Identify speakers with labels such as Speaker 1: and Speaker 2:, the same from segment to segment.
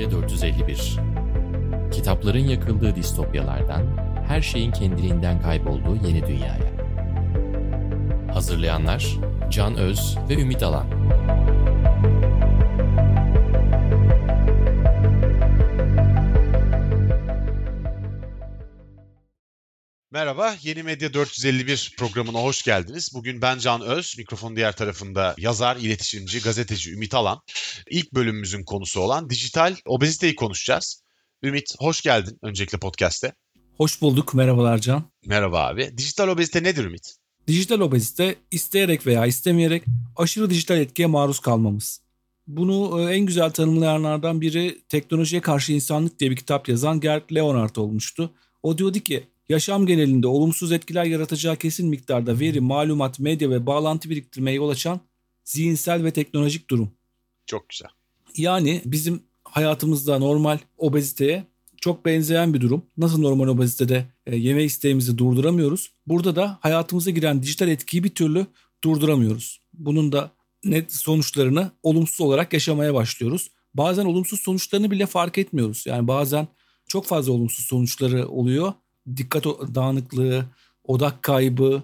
Speaker 1: Medya 451 Kitapların yakıldığı distopyalardan, her şeyin kendiliğinden kaybolduğu yeni dünyaya. Hazırlayanlar Can Öz ve Ümit Alan.
Speaker 2: Merhaba, Yeni Medya 451 programına hoş geldiniz. Bugün ben Can Öz, mikrofonun diğer tarafında yazar, iletişimci, gazeteci Ümit Alan. İlk bölümümüzün konusu olan dijital obeziteyi konuşacağız. Ümit, hoş geldin öncelikle podcast'te.
Speaker 3: Hoş bulduk, merhabalar Can.
Speaker 2: Merhaba abi. Dijital obezite nedir Ümit?
Speaker 3: Dijital obezite isteyerek veya istemeyerek aşırı dijital etkiye maruz kalmamız. Bunu e, en güzel tanımlayanlardan biri Teknolojiye Karşı İnsanlık diye bir kitap yazan Gerd Leonard olmuştu. O diyordu ki yaşam genelinde olumsuz etkiler yaratacağı kesin miktarda veri, malumat, medya ve bağlantı biriktirmeye yol açan zihinsel ve teknolojik durum.
Speaker 2: Çok güzel.
Speaker 3: Yani bizim hayatımızda normal obeziteye çok benzeyen bir durum. Nasıl normal obezitede e, yeme isteğimizi durduramıyoruz. Burada da hayatımıza giren dijital etkiyi bir türlü durduramıyoruz. Bunun da net sonuçlarını olumsuz olarak yaşamaya başlıyoruz. Bazen olumsuz sonuçlarını bile fark etmiyoruz. Yani bazen çok fazla olumsuz sonuçları oluyor. Dikkat dağınıklığı, odak kaybı,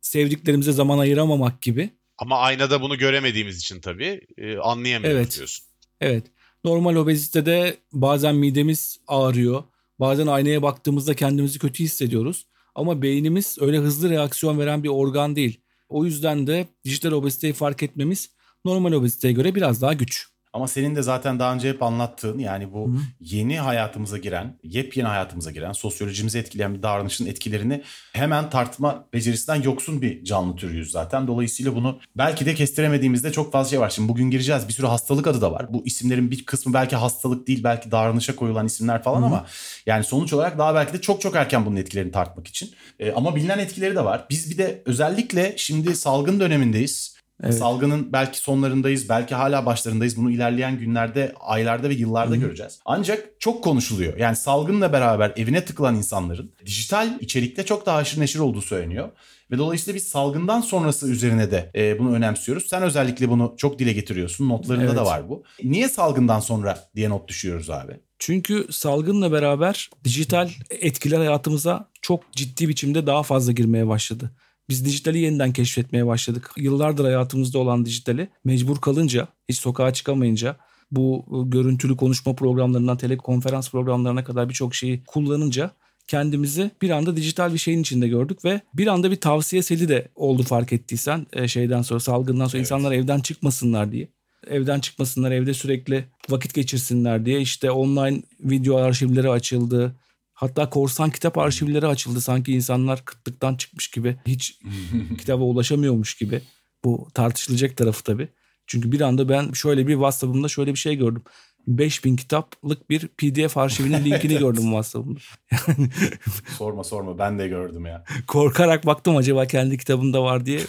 Speaker 3: sevdiklerimize zaman ayıramamak gibi.
Speaker 2: Ama aynada bunu göremediğimiz için tabii e, anlayamıyoruz
Speaker 3: Evet.
Speaker 2: diyorsun.
Speaker 3: Evet. Normal obezitede bazen midemiz ağrıyor. Bazen aynaya baktığımızda kendimizi kötü hissediyoruz. Ama beynimiz öyle hızlı reaksiyon veren bir organ değil. O yüzden de dijital obeziteyi fark etmemiz normal obeziteye göre biraz daha güç.
Speaker 4: Ama senin de zaten daha önce hep anlattığın yani bu
Speaker 3: Hı.
Speaker 4: yeni hayatımıza giren, yepyeni hayatımıza giren, sosyolojimizi etkileyen bir davranışın etkilerini hemen tartma becerisinden yoksun bir canlı türüyüz zaten. Dolayısıyla bunu belki de kestiremediğimizde çok fazla şey var. Şimdi bugün gireceğiz. Bir sürü hastalık adı da var. Bu isimlerin bir kısmı belki hastalık değil, belki davranışa koyulan isimler falan
Speaker 3: Hı.
Speaker 4: ama yani sonuç olarak daha belki de çok çok erken bunun etkilerini tartmak için. Ee, ama bilinen etkileri de var. Biz bir de özellikle şimdi salgın dönemindeyiz.
Speaker 3: Evet.
Speaker 4: Salgının belki sonlarındayız, belki hala başlarındayız. Bunu ilerleyen günlerde, aylarda ve yıllarda
Speaker 3: Hı hı.
Speaker 4: göreceğiz. Ancak çok konuşuluyor. Yani salgınla beraber evine tıkılan insanların dijital içerikte çok daha haşır neşir olduğu söyleniyor. Ve dolayısıyla biz salgından sonrası üzerine de e, bunu önemsiyoruz. Sen özellikle bunu çok dile getiriyorsun. Notlarında
Speaker 3: Evet.
Speaker 4: da var bu. Niye salgından sonra diye not düşüyoruz abi?
Speaker 3: Çünkü salgınla beraber dijital etkiler hayatımıza çok ciddi biçimde daha fazla girmeye başladı. Biz dijitali yeniden keşfetmeye başladık. Yıllardır hayatımızda olan dijitali mecbur kalınca, hiç sokağa çıkamayınca bu e, görüntülü konuşma programlarından telekonferans programlarına kadar birçok şeyi kullanınca kendimizi bir anda dijital bir şeyin içinde gördük ve bir anda bir tavsiye seli de oldu fark ettiysen e, şeyden sonra salgından sonra
Speaker 4: Evet.
Speaker 3: insanlar evden çıkmasınlar diye. Evden çıkmasınlar, evde sürekli vakit geçirsinler diye işte online video arşivleri açıldı. Hatta korsan kitap arşivleri açıldı. Sanki insanlar kıtlıktan çıkmış gibi, hiç kitaba ulaşamıyormuş gibi. Bu tartışılacak tarafı tabii. Çünkü bir anda ben şöyle bir WhatsApp'ımda şöyle bir şey gördüm. 5000 kitaplık bir PDF arşivinin linkini
Speaker 4: Evet.
Speaker 3: gördüm WhatsApp'ımda. Yani
Speaker 4: Sorma sorma ben de gördüm ya.
Speaker 3: korkarak baktım acaba kendi kitabımda var diye.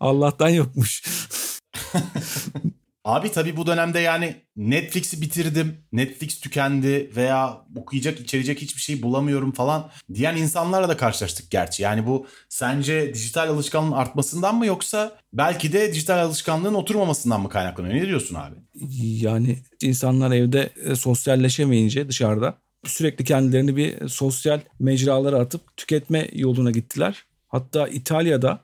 Speaker 3: Allah'tan yokmuş.
Speaker 4: Abi tabii bu dönemde yani Netflix'i bitirdim, Netflix tükendi veya okuyacak, içerecek hiçbir şey bulamıyorum falan diyen insanlarla da karşılaştık gerçi. Yani bu sence dijital alışkanlığın artmasından mı yoksa belki de dijital alışkanlığın oturmamasından mı kaynaklanıyor? Ne diyorsun abi?
Speaker 3: Yani insanlar evde e, sosyalleşemeyince dışarıda sürekli kendilerini bir sosyal mecralara atıp tüketme yoluna gittiler. Hatta İtalya'da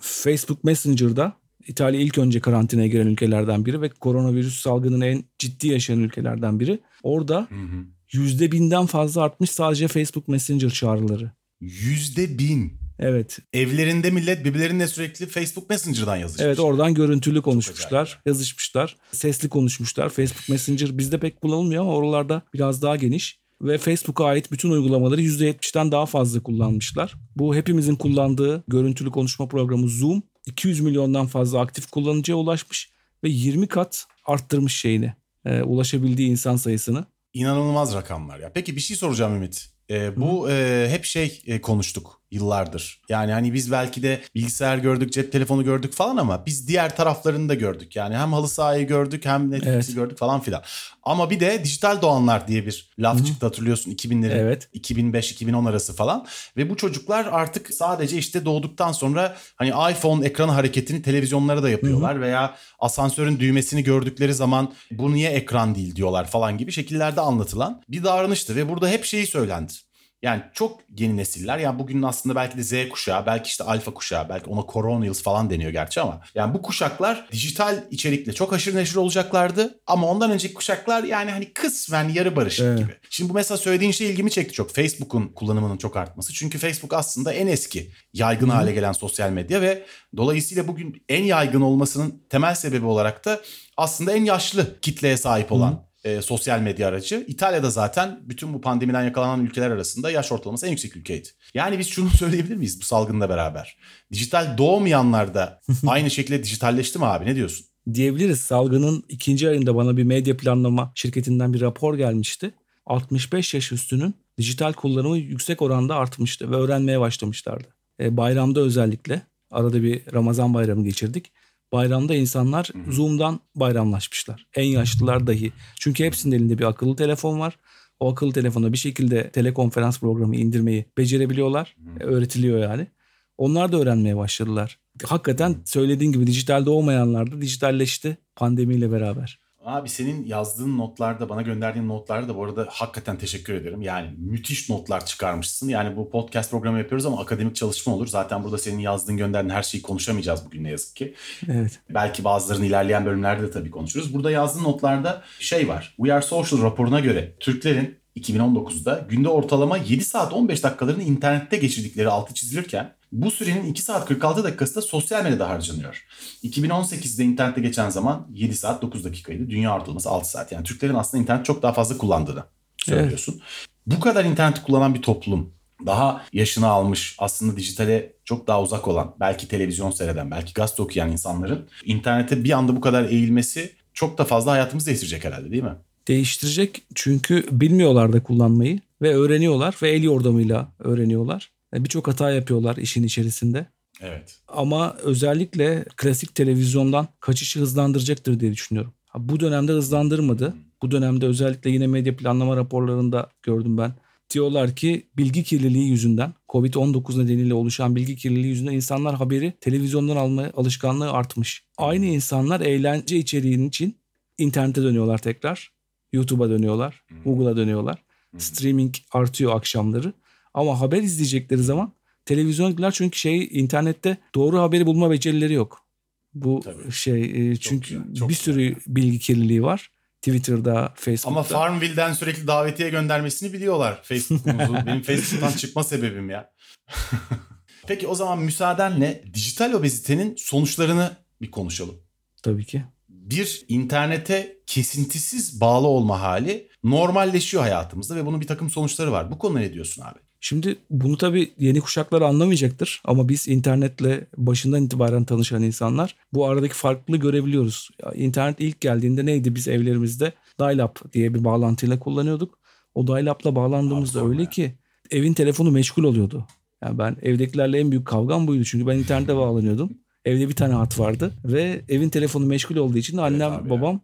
Speaker 3: Facebook Messenger'da İtalya ilk önce karantinaya giren ülkelerden biri ve koronavirüs salgınının en ciddi yaşayan ülkelerden biri. Orada yüzde binden fazla artmış sadece Facebook Messenger çağrıları.
Speaker 4: Yüzde bin.
Speaker 3: Evet,
Speaker 4: Evlerinde millet birbirleriyle sürekli Facebook Messenger'dan yazışmış.
Speaker 3: evet oradan görüntülü konuşmuşlar, yazışmışlar, sesli konuşmuşlar. Facebook Messenger bizde pek kullanılmıyor ama oralarda biraz daha geniş. Ve Facebook'a ait bütün uygulamaları %70'den daha fazla kullanmışlar. Bu hepimizin kullandığı görüntülü konuşma programı Zoom 200 milyondan fazla aktif kullanıcıya ulaşmış ve 20 kat arttırmış şeyini, e, ulaşabildiği insan sayısını.
Speaker 4: İnanılmaz rakamlar ya. Peki bir şey soracağım Ümit. Ee, bu e, hep şey e, konuştuk. Yıllardır. Yani hani biz belki de bilgisayar gördük, cep telefonu gördük falan ama biz diğer taraflarını da gördük. Yani hem halı sahayı gördük hem Netflix'i
Speaker 3: Evet.
Speaker 4: gördük falan filan. Ama bir de dijital doğanlar diye bir laf çıktı hatırlıyorsun 2000'lerin
Speaker 3: Evet.
Speaker 4: 2005-2010 arası falan. Ve bu çocuklar artık sadece işte doğduktan sonra hani iPhone ekranı hareketini televizyonlara da yapıyorlar veya asansörün düğmesini gördükleri zaman bu niye ekran değil diyorlar falan gibi şekillerde anlatılan bir davranıştı ve burada hep şeyi söylendi. Yani çok yeni nesiller yani bugünün aslında belki de Z kuşağı belki işte alfa kuşağı belki ona Coronials falan deniyor gerçi ama yani bu kuşaklar dijital içerikle çok aşırı neşir olacaklardı ama ondan önceki kuşaklar yani hani kısmen yarı barışık
Speaker 3: Evet.
Speaker 4: gibi. Şimdi bu mesela söylediğin şey ilgimi çekti çok. Facebook'un kullanımının çok artması. Çünkü Facebook aslında en eski yaygın hale gelen sosyal medya ve dolayısıyla bugün en yaygın olmasının temel sebebi olarak da aslında en yaşlı kitleye sahip olan e, sosyal medya aracı. İtalya'da zaten bütün bu pandemiden yakalanan ülkeler arasında yaş ortalaması en yüksek ülkeydi. Yani biz şunu söyleyebilir miyiz bu salgınla beraber? Dijital doğmayanlar da aynı şekilde dijitalleşti mi abi ne diyorsun?
Speaker 3: Diyebiliriz salgının ikinci ayında bana bir medya planlama şirketinden bir rapor gelmişti. 65 yaş üstünün dijital kullanımı yüksek oranda artmıştı ve öğrenmeye başlamışlardı. E, bayramda özellikle arada bir Ramazan bayramı geçirdik. Bayramda insanlar Zoom'dan bayramlaşmışlar. En yaşlılar dahi. Çünkü hepsinin elinde bir akıllı telefon var. O akıllı telefona bir şekilde telekonferans programı indirmeyi becerebiliyorlar. E, öğretiliyor yani. Onlar da öğrenmeye başladılar. Hakikaten söylediğin gibi dijitalde olmayanlar da dijitalleşti pandemiyle beraber.
Speaker 4: Abi senin yazdığın notlarda bana gönderdiğin notlarda da bu arada hakikaten teşekkür ederim. Yani müthiş notlar çıkarmışsın. Yani bu podcast programı yapıyoruz ama akademik çalışma olur. Zaten burada senin yazdığın gönderdiğin her şeyi konuşamayacağız bugün ne yazık ki.
Speaker 3: Evet.
Speaker 4: Belki bazılarını ilerleyen bölümlerde de tabii konuşuruz. Burada yazdığın notlarda şey var. We Are Social raporuna göre Türklerin 2019'da günde ortalama 7 saat 15 dakikalarını internette geçirdikleri altı çizilirken bu sürenin 2 saat 46 dakikası da sosyal medyada harcanıyor. 2018'de internette geçen zaman 7 saat 9 dakikaydı. Dünya ortalaması 6 saat. Yani Türklerin aslında internet çok daha fazla kullandığını söylüyorsun. Bu kadar interneti kullanan bir toplum daha yaşını almış aslında dijitale çok daha uzak olan belki televizyon seyreden belki gazete okuyan insanların internete bir anda bu kadar eğilmesi çok da fazla hayatımızı değiştirecek herhalde değil mi?
Speaker 3: Değiştirecek çünkü bilmiyorlar da kullanmayı ve öğreniyorlar ve el yordamıyla öğreniyorlar. E, Birçok hata yapıyorlar işin içerisinde.
Speaker 4: Evet.
Speaker 3: Ama özellikle klasik televizyondan kaçışı hızlandıracaktır diye düşünüyorum. Bu dönemde hızlandırmadı. Bu dönemde özellikle yine medya planlama raporlarında gördüm ben. Diyorlar ki bilgi kirliliği yüzünden, Covid-19 nedeniyle oluşan bilgi kirliliği yüzünden insanlar haberi televizyondan alma alışkanlığı artmış. Aynı insanlar eğlence içeriğinin için internete dönüyorlar tekrar. YouTube'a dönüyorlar, Google'a dönüyorlar. Streaming artıyor akşamları. Ama haber izleyecekleri zaman televizyoncular çünkü şey internette doğru haberi bulma becerileri yok. Bu
Speaker 4: Tabii.
Speaker 3: şey e, çünkü
Speaker 4: güzel, çok
Speaker 3: bir
Speaker 4: güzel.
Speaker 3: sürü bilgi kirliliği var. Twitter'da, Facebook'ta.
Speaker 4: Ama Farmville'den sürekli davetiye göndermesini biliyorlar Facebook'umuzu. Benim Facebook'tan çıkma sebebim ya. Peki o zaman müsaadenle dijital obezitenin sonuçlarını bir konuşalım.
Speaker 3: Tabii ki.
Speaker 4: bir internete kesintisiz bağlı olma hali normalleşiyor hayatımızda ve bunun bir takım sonuçları var. Bu konuda ne diyorsun abi?
Speaker 3: Şimdi bunu tabii yeni kuşaklar anlamayacaktır ama biz internetle başından itibaren tanışan insanlar bu aradaki farklılığı görebiliyoruz. İnternet ilk geldiğinde neydi biz evlerimizde dial-up diye bir bağlantıyla kullanıyorduk. O dial-up'la bağlandığımızda
Speaker 4: Abi
Speaker 3: öyle
Speaker 4: ya.
Speaker 3: ki evin telefonu meşgul oluyordu. Yani ben evdekilerle en büyük kavgam buydu çünkü ben internete bağlanıyordum. Evde bir tane hat vardı ve evin telefonu meşgul olduğu için annem
Speaker 4: ya.
Speaker 3: babam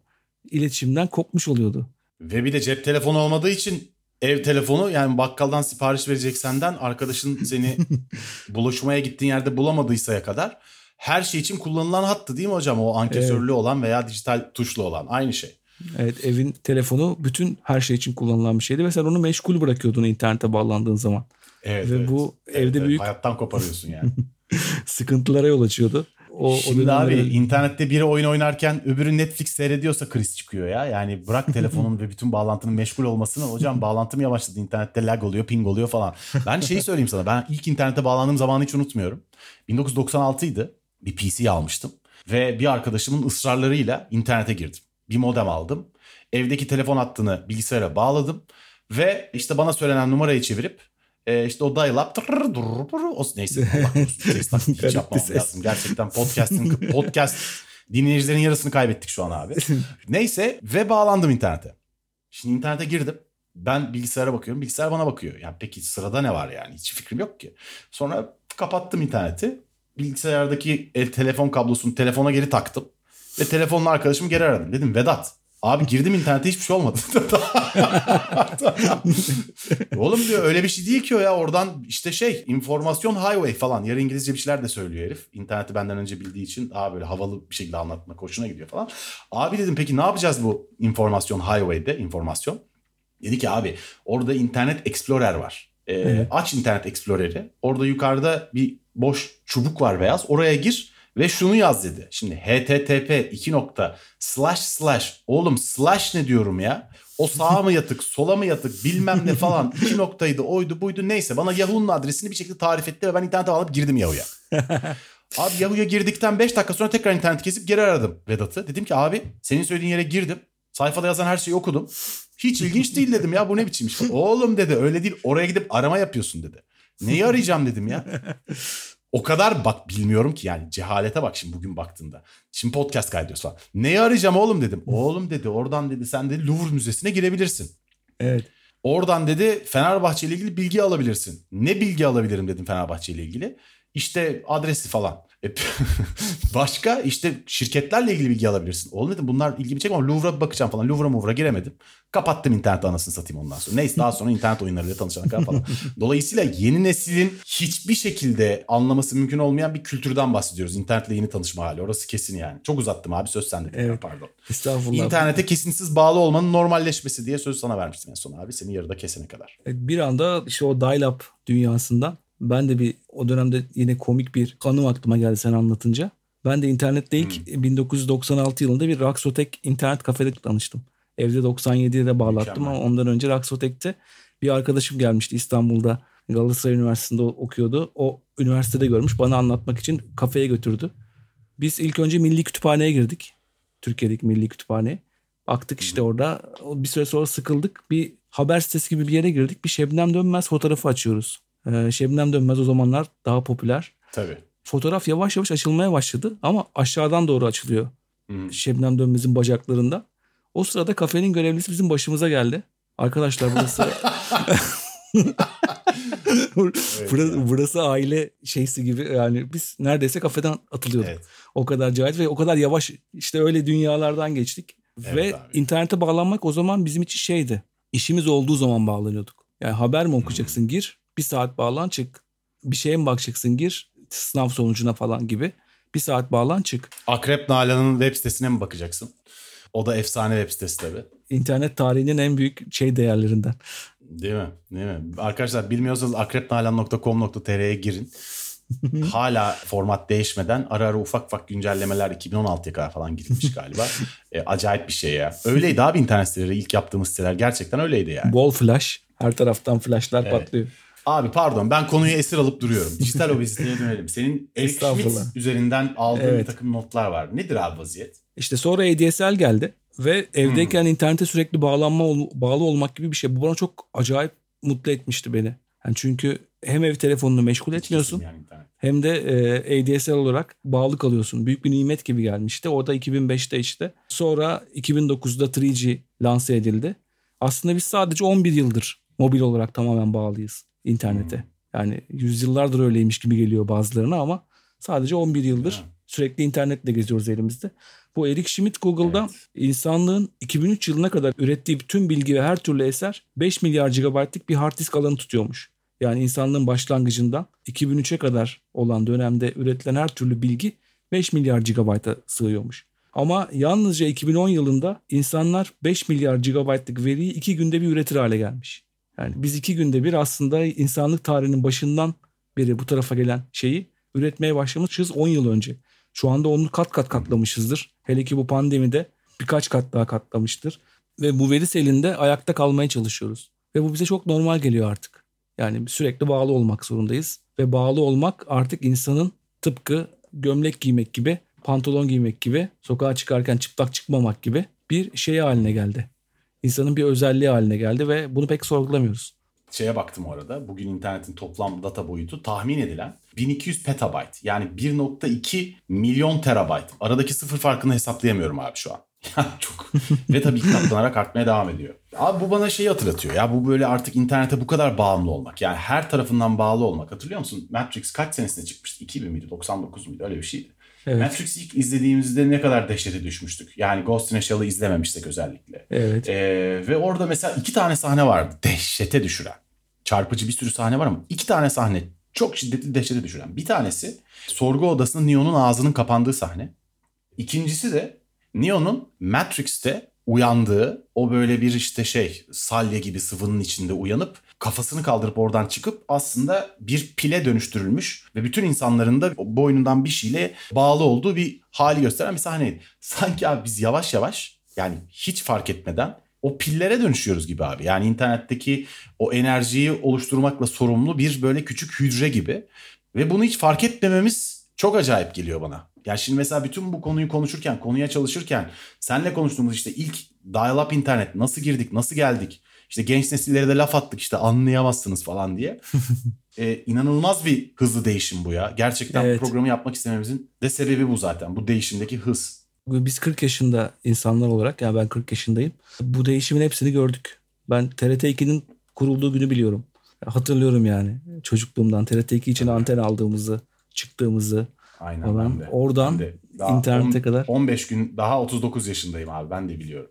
Speaker 3: iletişimden kopmuş oluyordu.
Speaker 4: Ve bir de cep telefonu olmadığı için ev telefonu yani bakkaldan sipariş verecek senden arkadaşın seni buluşmaya gittiğin yerde bulamadıysaya kadar her şey için kullanılan hattı değil mi hocam? O ankesörlü olan veya dijital tuşlu olan aynı şey.
Speaker 3: Evet evin telefonu bütün her şey için kullanılan bir şeydi ve sen onu meşgul bırakıyordun internete bağlandığın zaman.
Speaker 4: Evet,
Speaker 3: ve
Speaker 4: evet.
Speaker 3: bu
Speaker 4: Evet,
Speaker 3: evde
Speaker 4: evet.
Speaker 3: büyük
Speaker 4: hayattan koparıyorsun yani.
Speaker 3: sıkıntılara yol açıyordu. O, o
Speaker 4: Şimdi abi internette biri oyun oynarken öbürü Netflix seyrediyorsa kriz çıkıyor ya. Yani bırak telefonun ve bütün bağlantının meşgul olmasını. Hocam bağlantım yavaşladı. internette lag oluyor, ping oluyor falan. Ben şeyi söyleyeyim sana. Ben ilk internete bağlandığım zamanı hiç unutmuyorum. 1996'ydı. Bir PC almıştım. Ve bir arkadaşımın ısrarlarıyla internete girdim. Bir modem aldım. Evdeki telefon hattını bilgisayara bağladım. Ve işte bana söylenen numarayı çevirip e, işte o dial-up o neyse Allah korusun ses taklidi hiç yapmam lazım. Gerçekten podcast'in podcast dinleyicilerin yarısını kaybettik şu an abi. neyse ve bağlandım internete. Şimdi internete girdim. Ben bilgisayara bakıyorum. Bilgisayar bana bakıyor. Yani peki sırada ne var yani? Hiç fikrim yok ki. Sonra kapattım interneti. Bilgisayardaki el telefon kablosunu telefona geri taktım. Ve telefonla arkadaşımı geri aradım. Dedim Vedat Abi girdim internete hiçbir şey olmadı. Oğlum diyor öyle bir şey değil ki o ya. Oradan işte şey informasyon highway falan. Yarı İngilizce bir şeyler de söylüyor herif. İnterneti benden önce bildiği için daha böyle havalı bir şekilde anlatmak hoşuna gidiyor falan. Abi dedim peki ne yapacağız bu informasyon highway'de informasyon? Dedi ki abi orada internet explorer var. Ee, evet. Aç internet explorer'i. Orada yukarıda bir boş çubuk var beyaz. Oraya gir ve şunu yaz dedi. Şimdi http 2 nokta slash slash oğlum slash ne diyorum ya? O sağa mı yatık sola mı yatık bilmem ne falan iki noktaydı oydu buydu neyse bana Yahoo'nun adresini bir şekilde tarif etti ve ben internete alıp girdim Yahoo'ya. abi Yahoo'ya girdikten 5 dakika sonra tekrar internet kesip geri aradım Vedat'ı. Dedim ki abi senin söylediğin yere girdim. Sayfada yazan her şeyi okudum. Hiç ilginç değil dedim ya bu ne biçim iş. Oğlum dedi öyle değil oraya gidip arama yapıyorsun dedi. Neyi arayacağım dedim ya. O kadar bak bilmiyorum ki yani cehalete bak şimdi bugün baktığında. Şimdi podcast kaydediyoruz falan. Neyi arayacağım oğlum dedim. Oğlum dedi oradan dedi sen dedi Louvre Müzesi'ne girebilirsin.
Speaker 3: Evet.
Speaker 4: Oradan dedi Fenerbahçe ile ilgili bilgi alabilirsin. Ne bilgi alabilirim dedim Fenerbahçe ile ilgili. İşte adresi falan. E, başka işte şirketlerle ilgili bilgi alabilirsin. Oğlum dedim bunlar ilgimi çekmiyor ama Louvre'a bakacağım falan. Louvre'a Mouvre'a giremedim. Kapattım internet anasını satayım ondan sonra. Neyse daha sonra internet oyunlarıyla tanışana kadar falan. Dolayısıyla yeni neslin hiçbir şekilde anlaması mümkün olmayan bir kültürden bahsediyoruz. İnternetle yeni tanışma hali. Orası kesin yani. Çok uzattım abi söz sende. Evet. Pardon.
Speaker 3: Estağfurullah.
Speaker 4: İnternete kesintisiz bağlı olmanın normalleşmesi diye söz sana vermiştim en son abi. Seni yarıda kesene kadar.
Speaker 3: Bir anda işte o dial-up dünyasından ben de bir o dönemde yine komik bir kanım aklıma geldi sen anlatınca. Ben de internette ilk hmm. 1996 yılında bir Raksotek internet kafede tanıştım. Evde 97'de de bağlattım Mükemmel. ama ondan önce Raksotek'te bir arkadaşım gelmişti İstanbul'da. Galatasaray Üniversitesi'nde okuyordu. O üniversitede görmüş bana anlatmak için kafeye götürdü. Biz ilk önce Milli Kütüphane'ye girdik. Türkiye'deki Milli Kütüphane. Baktık işte orada bir süre sonra sıkıldık. Bir haber sitesi gibi bir yere girdik. Bir Şebnem Dönmez fotoğrafı açıyoruz. Ee, Şebnem Dönmez o zamanlar daha popüler.
Speaker 4: Tabii.
Speaker 3: Fotoğraf yavaş yavaş açılmaya başladı ama aşağıdan doğru açılıyor. Hmm. Şebnem Dönmez'in bacaklarında. O sırada kafenin görevlisi bizim başımıza geldi. Arkadaşlar burası burası, burası aile şeysi gibi yani biz neredeyse kafeden atılıyorduk. Evet. O kadar cahil ve o kadar yavaş işte öyle dünyalardan geçtik. Evet, ve abi. internete bağlanmak o zaman bizim için şeydi. İşimiz olduğu zaman bağlanıyorduk. Yani haber mi okuyacaksın hmm. gir bir saat bağlan çık. Bir şeye mi bakacaksın gir sınav sonucuna falan gibi. Bir saat bağlan çık.
Speaker 4: Akrep Nalan'ın web sitesine mi bakacaksın? O da efsane web sitesi tabii.
Speaker 3: İnternet tarihinin en büyük şey değerlerinden.
Speaker 4: Değil mi? Değil mi? Arkadaşlar bilmiyorsanız akrepnalan.com.tr'ye girin. Hala format değişmeden ara ara ufak ufak güncellemeler 2016'ya kadar falan gitmiş galiba. e, acayip bir şey ya. Öyleydi abi internet siteleri ilk yaptığımız siteler gerçekten öyleydi yani.
Speaker 3: Bol flash. Her taraftan flashlar evet. patlıyor.
Speaker 4: Abi pardon ben konuyu esir alıp duruyorum. Dijital obeziteye dönelim. Senin Eric Schmidt üzerinden aldığın evet. bir takım notlar var. Nedir abi vaziyet?
Speaker 3: İşte sonra ADSL geldi ve evdeyken hmm. internete sürekli bağlanma bağlı olmak gibi bir şey. Bu bana çok acayip mutlu etmişti beni. Yani çünkü hem ev telefonunu meşgul etmiyorsun yani hem de e, ADSL olarak bağlı kalıyorsun. Büyük bir nimet gibi gelmişti. Orada 2005'te işte. Sonra 2009'da 3G lanse edildi. Aslında biz sadece 11 yıldır mobil olarak tamamen bağlıyız internete. Hmm. Yani yüzyıllardır öyleymiş gibi geliyor bazılarına ama sadece 11 yıldır hmm. sürekli internetle geziyoruz elimizde. Bu Eric Schmidt Google'da evet. insanlığın 2003 yılına kadar ürettiği bütün bilgi ve her türlü eser 5 milyar GB'lık bir hard disk alanı tutuyormuş. Yani insanlığın başlangıcından 2003'e kadar olan dönemde üretilen her türlü bilgi 5 milyar GB'a sığıyormuş. Ama yalnızca 2010 yılında insanlar 5 milyar GB'lık veriyi 2 günde bir üretir hale gelmiş. Yani biz 2 günde bir aslında insanlık tarihinin başından beri bu tarafa gelen şeyi üretmeye başlamışız 10 yıl önce. Şu anda onu kat kat katlamışızdır. Hele ki bu pandemide birkaç kat daha katlamıştır. Ve bu veri selinde ayakta kalmaya çalışıyoruz. Ve bu bize çok normal geliyor artık. Yani sürekli bağlı olmak zorundayız. Ve bağlı olmak artık insanın tıpkı gömlek giymek gibi, pantolon giymek gibi, sokağa çıkarken çıplak çıkmamak gibi bir şey haline geldi. İnsanın bir özelliği haline geldi ve bunu pek sorgulamıyoruz
Speaker 4: şeye baktım orada. Bugün internetin toplam data boyutu tahmin edilen 1200 petabyte. Yani 1.2 milyon terabayt. Aradaki sıfır farkını hesaplayamıyorum abi şu an. çok. Ve tabii katlanarak artmaya devam ediyor. Abi bu bana şeyi hatırlatıyor. Ya bu böyle artık internete bu kadar bağımlı olmak. Yani her tarafından bağlı olmak. Hatırlıyor musun? Matrix kaç senesinde çıkmıştı? 2000 miydi? 99 muydu? Öyle bir şeydi. Evet. Matrix ilk izlediğimizde ne kadar dehşete düşmüştük. Yani Ghost in a Shell'ı izlememiştik özellikle.
Speaker 3: Evet.
Speaker 4: Ee, ve orada mesela iki tane sahne vardı. Dehşete düşüren. Çarpıcı bir sürü sahne var ama iki tane sahne çok şiddetli dehşete düşüren. Bir tanesi sorgu odasında Neo'nun ağzının kapandığı sahne. İkincisi de Neo'nun Matrix'te uyandığı o böyle bir işte şey salya gibi sıvının içinde uyanıp kafasını kaldırıp oradan çıkıp aslında bir pile dönüştürülmüş ve bütün insanların da boynundan bir şeyle bağlı olduğu bir hali gösteren bir sahneydi. Sanki abi biz yavaş yavaş yani hiç fark etmeden o pillere dönüşüyoruz gibi abi. Yani internetteki o enerjiyi oluşturmakla sorumlu bir böyle küçük hücre gibi. Ve bunu hiç fark etmememiz çok acayip geliyor bana. Yani şimdi mesela bütün bu konuyu konuşurken, konuya çalışırken senle konuştuğumuz işte ilk dial-up internet nasıl girdik, nasıl geldik? İşte genç nesillere de laf attık işte anlayamazsınız falan diye. ee, inanılmaz bir hızlı değişim bu ya. Gerçekten evet. programı yapmak istememizin de sebebi bu zaten. Bu değişimdeki hız.
Speaker 3: Biz 40 yaşında insanlar olarak yani ben 40 yaşındayım. Bu değişimin hepsini gördük. Ben TRT 2'nin kurulduğu günü biliyorum. Hatırlıyorum yani çocukluğumdan TRT 2 için anten aldığımızı, çıktığımızı.
Speaker 4: Aynen falan. ben de.
Speaker 3: Oradan ben de. internete on, kadar.
Speaker 4: 15 gün daha 39 yaşındayım abi ben de biliyorum.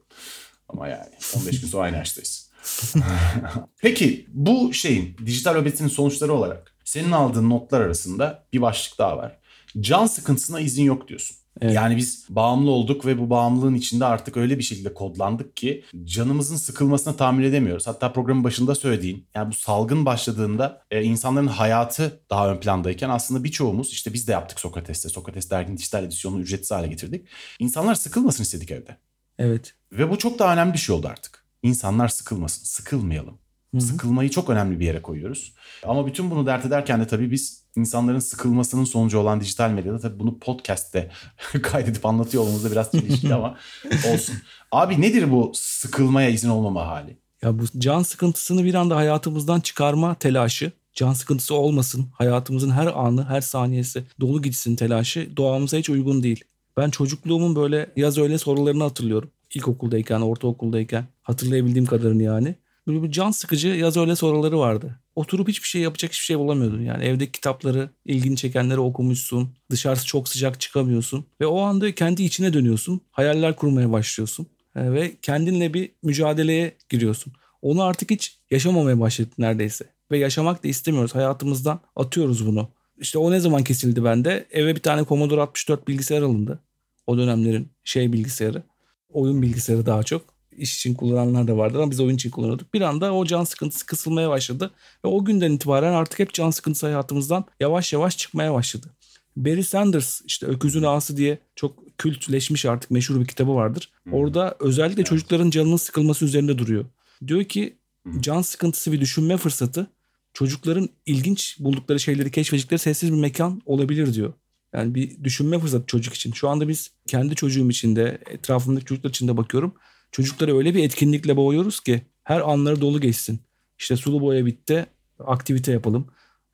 Speaker 4: Ama yani 15 gün sonra aynı yaştayız. Peki bu şeyin dijital obezitenin sonuçları olarak senin aldığın notlar arasında bir başlık daha var. Can sıkıntısına izin yok diyorsun. Evet. Yani biz bağımlı olduk ve bu bağımlılığın içinde artık öyle bir şekilde kodlandık ki canımızın sıkılmasına tahammül edemiyoruz. Hatta programın başında söylediğin yani bu salgın başladığında e, insanların hayatı daha ön plandayken aslında birçoğumuz işte biz de yaptık Sokrates'te. Sokrates derginin dijital edisyonunu ücretsiz hale getirdik. İnsanlar sıkılmasın istedik evde.
Speaker 3: Evet.
Speaker 4: Ve bu çok daha önemli bir şey oldu artık. İnsanlar sıkılmasın, sıkılmayalım. Hı-hı. Sıkılmayı çok önemli bir yere koyuyoruz. Ama bütün bunu dert ederken de tabii biz insanların sıkılmasının sonucu olan dijital medyada tabii bunu podcast'te kaydedip anlatıyor olmamız da biraz çelişkili ama olsun. Abi nedir bu sıkılmaya izin olmama hali?
Speaker 3: Ya bu can sıkıntısını bir anda hayatımızdan çıkarma telaşı, can sıkıntısı olmasın, hayatımızın her anı, her saniyesi dolu gitsin telaşı doğamıza hiç uygun değil. Ben çocukluğumun böyle yaz öyle sorularını hatırlıyorum. İlkokuldayken, ortaokuldayken hatırlayabildiğim kadarını yani. Böyle bir can sıkıcı yaz öyle soruları vardı. Oturup hiçbir şey yapacak hiçbir şey bulamıyordun. Yani evdeki kitapları, ilgini çekenleri okumuşsun. Dışarısı çok sıcak çıkamıyorsun. Ve o anda kendi içine dönüyorsun. Hayaller kurmaya başlıyorsun. E, ve kendinle bir mücadeleye giriyorsun. Onu artık hiç yaşamamaya başladık neredeyse. Ve yaşamak da istemiyoruz. Hayatımızdan atıyoruz bunu. İşte o ne zaman kesildi bende? Eve bir tane Commodore 64 bilgisayar alındı. O dönemlerin şey bilgisayarı. Oyun bilgisayarı daha çok iş için kullananlar da vardı ama biz oyun için kullanıyorduk. Bir anda o can sıkıntısı kısılmaya başladı ve o günden itibaren artık hep can sıkıntısı hayatımızdan yavaş yavaş çıkmaya başladı. Barry Sanders işte Öküzün Ağası diye çok kültleşmiş artık meşhur bir kitabı vardır. Orada özellikle evet. çocukların canının sıkılması üzerinde duruyor. Diyor ki can sıkıntısı bir düşünme fırsatı çocukların ilginç buldukları şeyleri keşfedecekleri sessiz bir mekan olabilir diyor. Yani bir düşünme fırsatı çocuk için. Şu anda biz kendi çocuğum için de etrafımdaki çocuklar için de bakıyorum. Çocukları öyle bir etkinlikle boğuyoruz ki her anları dolu geçsin. İşte sulu boya bitti, aktivite yapalım.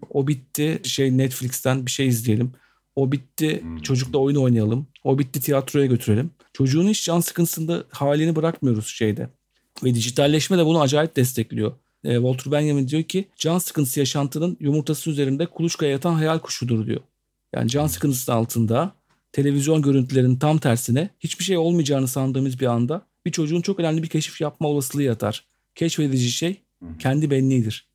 Speaker 3: O bitti, şey Netflix'ten bir şey izleyelim. O bitti, hmm. çocukla oyun oynayalım. O bitti, tiyatroya götürelim. Çocuğun hiç can sıkıntısında halini bırakmıyoruz şeyde. Ve dijitalleşme de bunu acayip destekliyor. E, Walter Benjamin diyor ki can sıkıntısı yaşantının yumurtası üzerinde kuluçkaya yatan hayal kuşudur diyor. Yani can sıkıntısı altında televizyon görüntülerinin tam tersine hiçbir şey olmayacağını sandığımız bir anda bir çocuğun çok önemli bir keşif yapma olasılığı yatar. Keşfedici şey kendi benliğidir.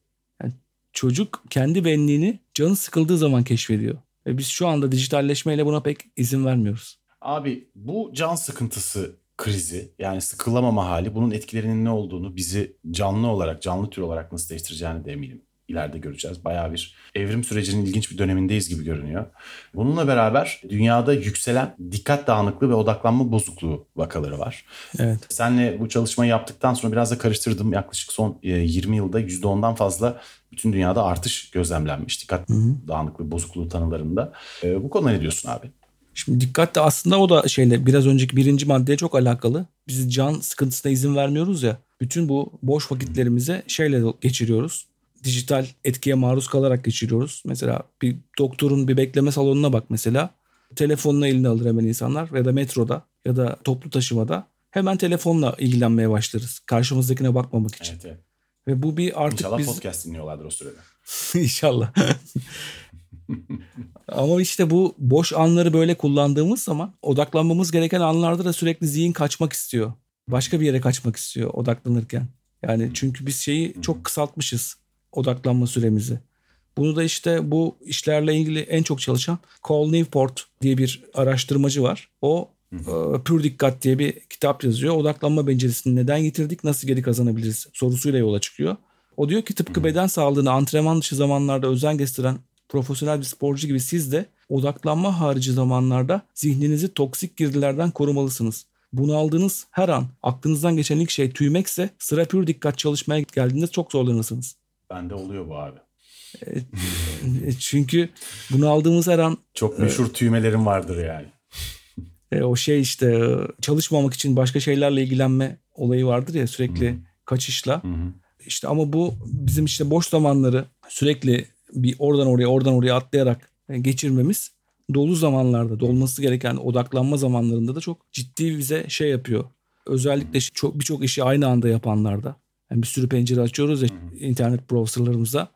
Speaker 3: Yani çocuk kendi benliğini canı sıkıldığı zaman keşfediyor. Ve biz şu anda dijitalleşmeyle buna pek izin vermiyoruz.
Speaker 4: Abi bu can sıkıntısı krizi yani sıkılamama hali bunun etkilerinin ne olduğunu bizi canlı olarak canlı tür olarak nasıl değiştireceğini de eminim ileride göreceğiz. Bayağı bir evrim sürecinin ilginç bir dönemindeyiz gibi görünüyor. Bununla beraber dünyada yükselen dikkat dağınıklığı ve odaklanma bozukluğu vakaları var.
Speaker 3: Evet.
Speaker 4: Senle bu çalışmayı yaptıktan sonra biraz da karıştırdım. Yaklaşık son 20 e, yılda %10'dan fazla bütün dünyada artış gözlemlenmiş dikkat Hı-hı. dağınıklığı bozukluğu tanılarında. E, bu konuda ne diyorsun abi?
Speaker 3: Şimdi dikkat de aslında o da şeyle biraz önceki birinci maddeye çok alakalı. Biz can sıkıntısına izin vermiyoruz ya. Bütün bu boş vakitlerimize şeyle geçiriyoruz dijital etkiye maruz kalarak geçiriyoruz. Mesela bir doktorun bir bekleme salonuna bak mesela. Telefonunu eline alır hemen insanlar ya da metroda ya da toplu taşımada. hemen telefonla ilgilenmeye başlarız. Karşımızdakine bakmamak için.
Speaker 4: Evet, evet.
Speaker 3: Ve bu bir artık
Speaker 4: İnşallah
Speaker 3: biz...
Speaker 4: podcast dinliyorlardır o sürede.
Speaker 3: İnşallah. Ama işte bu boş anları böyle kullandığımız zaman odaklanmamız gereken anlarda da sürekli zihin kaçmak istiyor. Başka bir yere kaçmak istiyor odaklanırken. Yani çünkü biz şeyi çok kısaltmışız odaklanma süremizi. Bunu da işte bu işlerle ilgili en çok çalışan Cole Newport diye bir araştırmacı var. O e, Pür Dikkat diye bir kitap yazıyor. Odaklanma becerisini neden yitirdik, nasıl geri kazanabiliriz sorusuyla yola çıkıyor. O diyor ki tıpkı beden sağlığını antrenman dışı zamanlarda özen gösteren profesyonel bir sporcu gibi siz de odaklanma harici zamanlarda zihninizi toksik girdilerden korumalısınız. Bunu aldığınız her an aklınızdan geçen ilk şey tüymekse sıra pür dikkat çalışmaya geldiğinde çok zorlanırsınız.
Speaker 4: Bende oluyor bu abi.
Speaker 3: E, Çünkü bunu aldığımız her an
Speaker 4: Çok meşhur tüymelerim vardır yani.
Speaker 3: e, o şey işte e, çalışmamak için başka şeylerle ilgilenme olayı vardır ya sürekli kaçışla.
Speaker 4: Hı hı.
Speaker 3: İşte ama bu bizim işte boş zamanları sürekli bir oradan oraya oradan oraya atlayarak e, geçirmemiz dolu zamanlarda dolması gereken odaklanma zamanlarında da çok ciddi bize şey yapıyor. Özellikle çok birçok işi aynı anda yapanlarda. Yani bir sürü pencere açıyoruz ya internet browserlarımıza.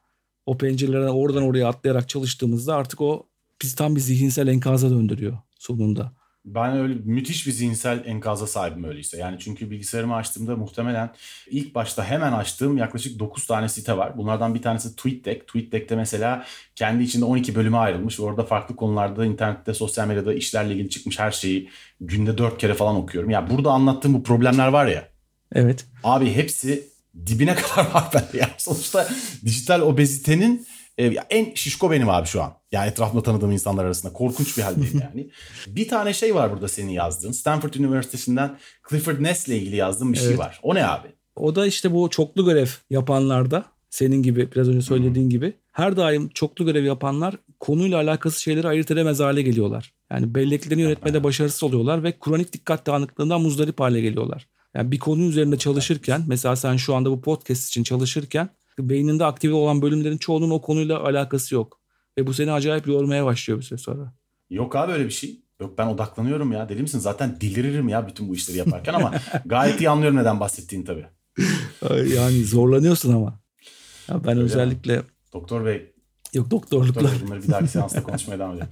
Speaker 3: O pencerelerden oradan oraya atlayarak çalıştığımızda artık o bizi tam bir zihinsel enkaza döndürüyor sonunda.
Speaker 4: Ben öyle müthiş bir zihinsel enkaza sahibim öyleyse. Yani çünkü bilgisayarımı açtığımda muhtemelen ilk başta hemen açtığım yaklaşık 9 tane site var. Bunlardan bir tanesi TweetDeck. TweetDeck'te mesela kendi içinde 12 bölüme ayrılmış. Orada farklı konularda internette, sosyal medyada işlerle ilgili çıkmış her şeyi günde 4 kere falan okuyorum. Ya burada anlattığım bu problemler var ya.
Speaker 3: Evet.
Speaker 4: Abi hepsi dibine kadar var bende. Yani sonuçta dijital obezitenin e, en şişko benim abi şu an. Yani etrafımda tanıdığım insanlar arasında. Korkunç bir haldeyim yani. bir tane şey var burada senin yazdığın. Stanford Üniversitesi'nden Clifford Ness ile ilgili yazdığın bir şey
Speaker 3: Evet.
Speaker 4: var. O ne abi?
Speaker 3: O da işte bu çoklu görev yapanlarda senin gibi biraz önce söylediğin gibi her daim çoklu görev yapanlar konuyla alakası şeyleri ayırt edemez hale geliyorlar. Yani belleklerini yönetmede başarısız oluyorlar ve kronik dikkat dağınıklığından muzdarip hale geliyorlar. Yani bir konu üzerinde çalışırken mesela sen şu anda bu podcast için çalışırken beyninde aktive olan bölümlerin çoğunun o konuyla alakası yok. Ve bu seni acayip yormaya başlıyor bir süre sonra.
Speaker 4: Yok abi öyle bir şey. Yok ben odaklanıyorum ya. Deli misin? Zaten deliririm ya bütün bu işleri yaparken ama gayet iyi anlıyorum neden bahsettiğini tabii.
Speaker 3: Yani zorlanıyorsun ama. Ya ben
Speaker 4: Öyle
Speaker 3: özellikle
Speaker 4: Doktor Bey,
Speaker 3: yok
Speaker 4: doktor
Speaker 3: doktorlukla
Speaker 4: Bey bunları bir dahaki seansta konuşmaya devam edelim.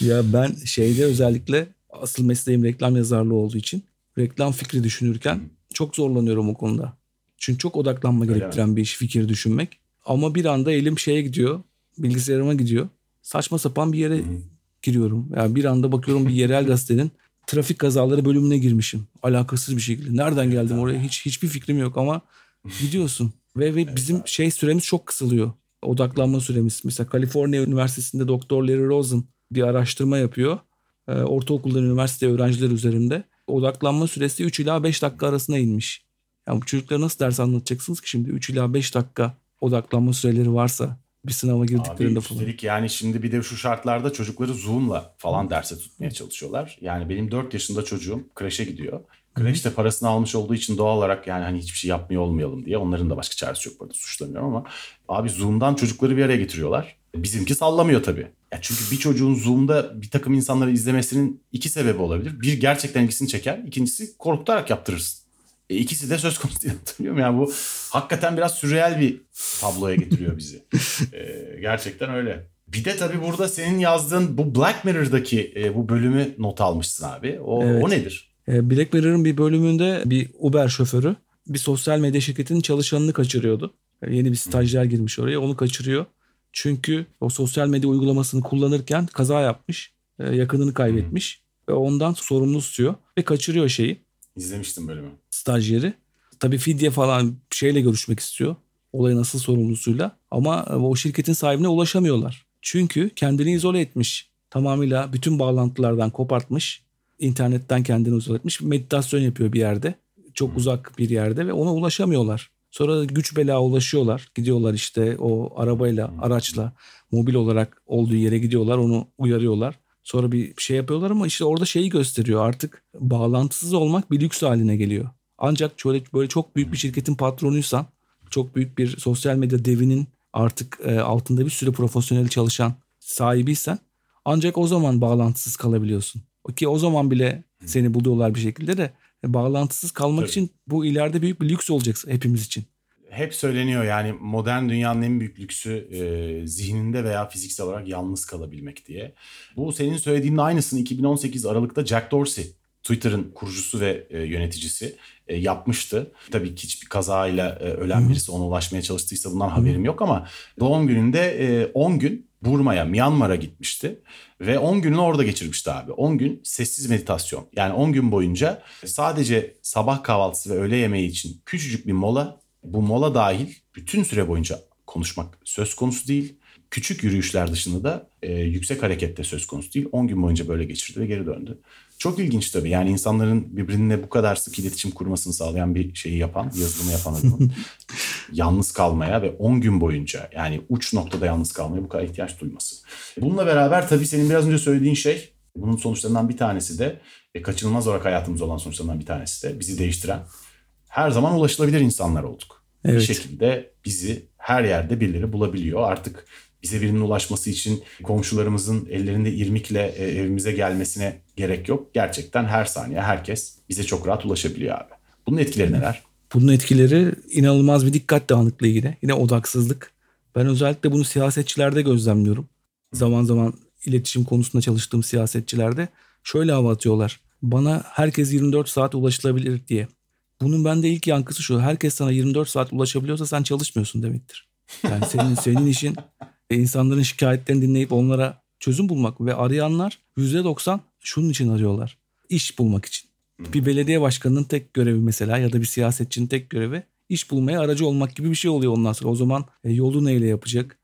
Speaker 3: ya ben şeyde özellikle asıl mesleğim reklam yazarlığı olduğu için reklam fikri düşünürken çok zorlanıyorum o konuda. Çünkü çok odaklanma
Speaker 4: Öyle
Speaker 3: gerektiren bir iş fikir düşünmek. Ama bir anda elim şeye gidiyor, bilgisayarıma gidiyor. Saçma sapan bir yere giriyorum. Yani bir anda bakıyorum bir yerel gazetenin trafik kazaları bölümüne girmişim. Alakasız bir şekilde. Nereden geldim oraya hiç hiçbir fikrim yok ama gidiyorsun. Ve, ve bizim şey süremiz çok kısılıyor. Odaklanma süremiz. Mesela Kaliforniya Üniversitesi'nde Doktor Larry Rosen bir araştırma yapıyor. Ee, ortaokuldan üniversite öğrenciler üzerinde. Odaklanma süresi 3 ila 5 dakika arasına inmiş. Yani bu çocuklara nasıl ders anlatacaksınız ki şimdi 3 ila 5 dakika odaklanma süreleri varsa bir sınava girdiklerinde
Speaker 4: Abi
Speaker 3: falan.
Speaker 4: üstelik yani şimdi bir de şu şartlarda çocukları Zoom'la falan derse tutmaya çalışıyorlar. Yani benim 4 yaşında çocuğum kreşe gidiyor. Kreşte parasını almış olduğu için doğal olarak yani hani hiçbir şey yapmıyor olmayalım diye. Onların da başka çaresi yok burada suçlamıyorum ama. Abi Zoom'dan çocukları bir araya getiriyorlar. Bizimki sallamıyor tabii. Ya çünkü bir çocuğun Zoom'da bir takım insanları izlemesinin iki sebebi olabilir. Bir gerçekten ilgisini çeker. İkincisi korkutarak yaptırırsın. E ikisi de söz konusu musun? Yani bu hakikaten biraz sürreal bir tabloya getiriyor bizi. E, gerçekten öyle. Bir de tabii burada senin yazdığın bu Black Mirror'daki e, bu bölümü not almışsın abi. O,
Speaker 3: Evet.
Speaker 4: o nedir?
Speaker 3: Ee, Black Mirror'ın bir bölümünde bir Uber şoförü bir sosyal medya şirketinin çalışanını kaçırıyordu. Ee, Yeni bir stajyer girmiş oraya onu kaçırıyor. Çünkü o sosyal medya uygulamasını kullanırken kaza yapmış. e, Yakınını kaybetmiş. Ve ondan sorumlu tutuyor. Ve kaçırıyor şeyi
Speaker 4: İzlemiştim bölümü.
Speaker 3: stajyeri. Tabii fidye falan şeyle görüşmek istiyor. Olayın asıl sorumlusuyla. Ama e, o şirketin sahibine ulaşamıyorlar. Çünkü kendini izole etmiş. Tamamıyla bütün bağlantılardan kopartmış. İnternetten kendini izole etmiş. Meditasyon yapıyor bir yerde. Çok uzak bir yerde ve ona ulaşamıyorlar. Sonra güç bela ulaşıyorlar. Gidiyorlar işte o arabayla, araçla, mobil olarak olduğu yere gidiyorlar. Onu uyarıyorlar. Sonra bir şey yapıyorlar ama işte orada şeyi gösteriyor. Artık bağlantısız olmak bir lüks haline geliyor. Ancak şöyle böyle çok büyük bir şirketin patronuysan, çok büyük bir sosyal medya devinin artık e, altında bir sürü profesyonel çalışan sahibiysen ancak o zaman bağlantısız kalabiliyorsun. Ki o zaman bile seni buluyorlar bir şekilde de bağlantısız kalmak
Speaker 4: Tabii.
Speaker 3: için bu ileride büyük bir lüks olacak hepimiz için.
Speaker 4: Hep söyleniyor yani modern dünyanın en büyük lüksü e, zihninde veya fiziksel olarak yalnız kalabilmek diye. Bu senin söylediğinin aynısını 2018 Aralık'ta Jack Dorsey Twitter'ın kurucusu ve e, yöneticisi e, yapmıştı. Tabii ki hiçbir kazayla e, ölen birisi ona ulaşmaya çalıştıysa bundan haberim yok ama doğum gününde e, 10 gün Burma'ya, Myanmar'a gitmişti. Ve 10 gününü orada geçirmişti abi. 10 gün sessiz meditasyon. Yani 10 gün boyunca sadece sabah kahvaltısı ve öğle yemeği için küçücük bir mola. Bu mola dahil bütün süre boyunca konuşmak söz konusu değil. Küçük yürüyüşler dışında da e, yüksek harekette söz konusu değil. 10 gün boyunca böyle geçirdi ve geri döndü. Çok ilginç tabii. Yani insanların birbirine bu kadar sık iletişim kurmasını sağlayan bir şeyi yapan, yazılımı yapan adamın yalnız kalmaya ve 10 gün boyunca yani uç noktada yalnız kalmaya bu kadar ihtiyaç duyması. Bununla beraber tabii senin biraz önce söylediğin şey bunun sonuçlarından bir tanesi de e, kaçınılmaz olarak hayatımızda olan sonuçlarından bir tanesi de bizi değiştiren her zaman ulaşılabilir insanlar olduk. Bir
Speaker 3: Evet.
Speaker 4: şekilde bizi her yerde birileri bulabiliyor. Artık bize birinin ulaşması için komşularımızın ellerinde irmikle e, evimize gelmesine gerek yok. Gerçekten her saniye herkes bize çok rahat ulaşabiliyor abi. Bunun etkileri neler?
Speaker 3: Bunun etkileri inanılmaz bir dikkat dağınıklığı yine. Yine odaksızlık. Ben özellikle bunu siyasetçilerde gözlemliyorum. Zaman zaman iletişim konusunda çalıştığım siyasetçilerde şöyle hava atıyorlar. Bana herkes 24 saat ulaşılabilir diye. Bunun bende ilk yankısı şu. Herkes sana 24 saat ulaşabiliyorsa sen çalışmıyorsun demektir. Yani senin senin işin e, insanların şikayetlerini dinleyip onlara çözüm bulmak ve arayanlar %90 şunun için arıyorlar. İş bulmak için. Bir belediye başkanının tek görevi mesela ya da bir siyasetçinin tek görevi iş bulmaya aracı olmak gibi bir şey oluyor ondan sonra. O zaman e, yolu neyle yapacak?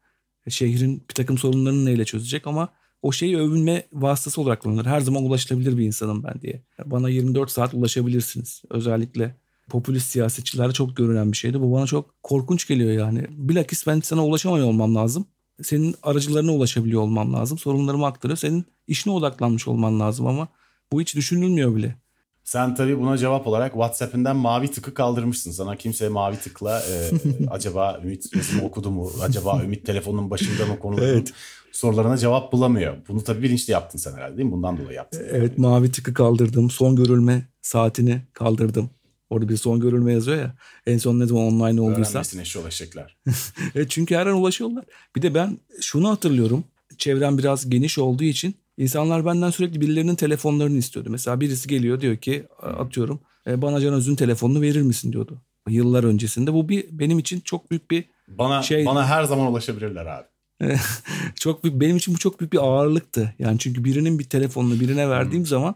Speaker 3: E, Şehrin bir takım sorunlarını neyle çözecek ama o şeyi övünme vasıtası olarak kullanılır. Her zaman ulaşılabilir bir insanım ben diye. Bana 24 saat ulaşabilirsiniz. Özellikle popülist siyasetçilerde çok görülen bir şeydi. Bu bana çok korkunç geliyor yani. Bilakis ben sana ulaşamıyor olmam lazım. Senin aracılarına ulaşabiliyor olmam lazım. Sorunlarımı aktarıyor. Senin işine odaklanmış olman lazım ama bu hiç düşünülmüyor bile.
Speaker 4: Sen tabii buna cevap olarak WhatsApp'ından mavi tıkı kaldırmışsın. Sana kimse mavi tıkla e, acaba Ümit yazımı okudu mu? Acaba Ümit telefonun başında mı konulu mu?
Speaker 3: Evet.
Speaker 4: sorularına cevap bulamıyor. Bunu tabii bilinçli yaptın sen herhalde değil mi? Bundan dolayı yaptın.
Speaker 3: Evet mavi tıkı kaldırdım. Son görülme saatini kaldırdım. Orada bir son görülme yazıyor ya. En son ne zaman online olduysa.
Speaker 4: Öğrenmesine eşi eşekler.
Speaker 3: Evet, çünkü her an ulaşıyorlar. Bir de ben şunu hatırlıyorum. Çevrem biraz geniş olduğu için insanlar benden sürekli birilerinin telefonlarını istiyordu. Mesela birisi geliyor diyor ki atıyorum "E, bana Can Öz'ün telefonunu verir misin diyordu. Yıllar öncesinde. Bu bir benim için çok büyük bir
Speaker 4: Bana
Speaker 3: Şey-
Speaker 4: bana her zaman ulaşabilirler abi.
Speaker 3: çok büyük, benim için bu çok büyük bir ağırlıktı. Yani çünkü birinin bir telefonunu birine verdiğim zaman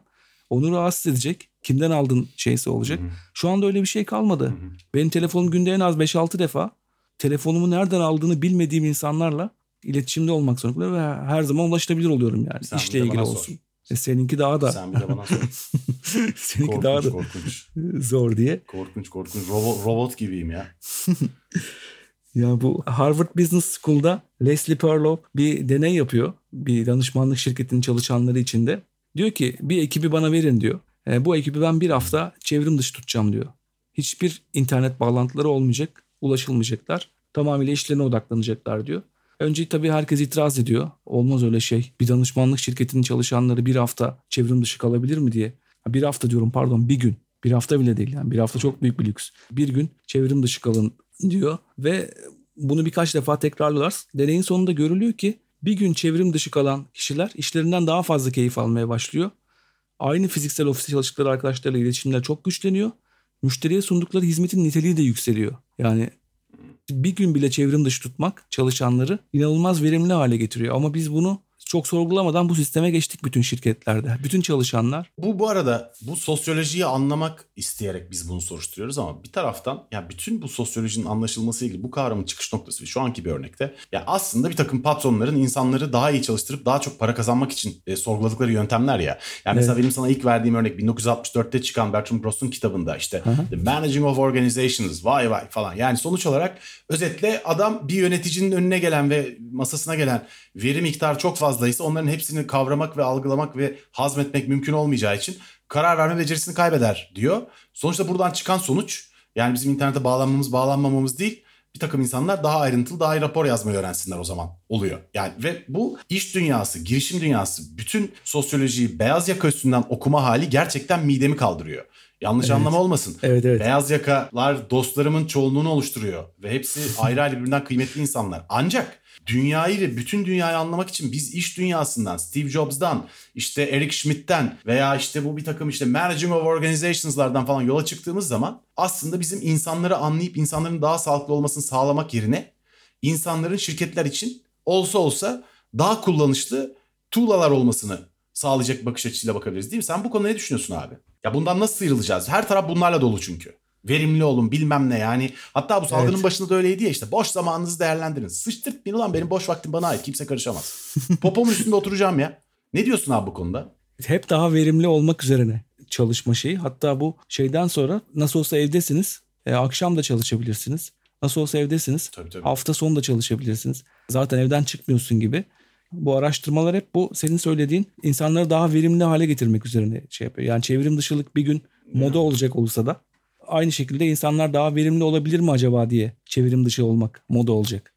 Speaker 3: onu rahatsız edecek. Kimden aldın şeyse olacak.
Speaker 4: Hı hı.
Speaker 3: Şu anda öyle bir şey kalmadı.
Speaker 4: hı.
Speaker 3: Benim telefonum günde en az 5-6 defa telefonumu nereden aldığını bilmediğim insanlarla iletişimde olmak zorunda ve her zaman ulaşılabilir oluyorum yani.
Speaker 4: Sen
Speaker 3: İşle ilgili
Speaker 4: sor.
Speaker 3: olsun. E seninki daha da
Speaker 4: Sen bir de bana sor.
Speaker 3: seninki daha
Speaker 4: korkunç
Speaker 3: da
Speaker 4: korkunç.
Speaker 3: zor diye.
Speaker 4: Korkunç korkunç. Robot, robot gibiyim ya.
Speaker 3: Ya bu Harvard Business School'da Leslie Perlow bir deney yapıyor. Bir danışmanlık şirketinin çalışanları içinde. Diyor ki bir ekibi bana verin diyor. E, bu ekibi ben bir hafta çevrim dışı tutacağım diyor. Hiçbir internet bağlantıları olmayacak. Ulaşılmayacaklar. Tamamıyla işlerine odaklanacaklar diyor. Önce tabii herkes itiraz ediyor. Olmaz öyle şey. Bir danışmanlık şirketinin çalışanları bir hafta çevrim dışı kalabilir mi diye. Bir hafta diyorum pardon bir gün. Bir hafta bile değil yani. Bir hafta çok büyük bir lüks. Bir gün çevrim dışı kalın diyor ve bunu birkaç defa tekrarlıyorlar. Deneyin sonunda görülüyor ki bir gün çevrim dışı kalan kişiler işlerinden daha fazla keyif almaya başlıyor. Aynı fiziksel ofiste çalıştıkları arkadaşlarıyla iletişimler çok güçleniyor. Müşteriye sundukları hizmetin niteliği de yükseliyor. Yani bir gün bile çevrim dışı tutmak çalışanları inanılmaz verimli hale getiriyor. Ama biz bunu çok sorgulamadan bu sisteme geçtik bütün şirketlerde. Bütün çalışanlar
Speaker 4: Bu bu arada bu sosyolojiyi anlamak isteyerek biz bunu soruşturuyoruz ama bir taraftan ya bütün bu sosyolojinin anlaşılması ilgili bu kavramın çıkış noktası şu anki bir örnekte ya aslında bir takım patronların insanları daha iyi çalıştırıp daha çok para kazanmak için e, sorguladıkları yöntemler ya. Yani mesela benim sana ilk verdiğim örnek 1964'te çıkan Bertrand Russell'ın kitabında işte
Speaker 3: Hı hı.
Speaker 4: The Managing of Organizations vay vay falan. Yani sonuç olarak özetle adam bir yöneticinin önüne gelen ve masasına gelen veri miktarı çok fazlaysa onların hepsini kavramak ve algılamak ve hazmetmek mümkün olmayacağı için karar verme becerisini kaybeder diyor. Sonuçta buradan çıkan sonuç yani bizim internete bağlanmamız bağlanmamamız değil bir takım insanlar daha ayrıntılı daha iyi rapor yazmayı öğrensinler o zaman oluyor. Yani ve bu iş dünyası, girişim dünyası, bütün sosyolojiyi beyaz yaka üstünden okuma hali gerçekten midemi kaldırıyor. Yanlış
Speaker 3: Evet.
Speaker 4: anlama olmasın.
Speaker 3: Evet evet.
Speaker 4: Beyaz yakalar dostlarımın çoğunluğunu oluşturuyor ve hepsi ayrı ayrı birbirinden kıymetli insanlar. Ancak dünyayı ve bütün dünyayı anlamak için biz iş dünyasından, Steve Jobs'dan, işte Eric Schmidt'ten veya işte bu bir takım işte Managing of Organisations'lardan falan yola çıktığımız zaman aslında bizim insanları anlayıp insanların daha sağlıklı olmasını sağlamak yerine insanların şirketler için olsa olsa daha kullanışlı tuğlalar olmasını sağlayacak bakış açısıyla bakabiliriz değil mi? Sen bu konuda ne düşünüyorsun abi? Ya bundan nasıl sıyrılacağız? Her taraf bunlarla dolu çünkü. Verimli olun bilmem ne yani. Hatta bu salgının
Speaker 3: Evet.
Speaker 4: başında da öyleydi ya işte boş zamanınızı değerlendirin. Sıçtırtmayın ulan benim boş vaktim bana ait kimse karışamaz. Popomun üstünde oturacağım ya. Ne diyorsun abi bu konuda?
Speaker 3: Hep daha verimli olmak üzerine çalışma şeyi. Hatta bu şeyden sonra nasıl olsa evdesiniz. e, akşam da çalışabilirsiniz. Nasıl olsa evdesiniz.
Speaker 4: Tabii tabii.
Speaker 3: Hafta sonu da çalışabilirsiniz. Zaten evden çıkmıyorsun gibi. Bu araştırmalar hep bu senin söylediğin insanları daha verimli hale getirmek üzerine şey yapıyor. Yani çevrim dışılık bir gün moda olacak olsa da aynı şekilde insanlar daha verimli olabilir mi acaba diye çevrim dışı olmak moda olacak.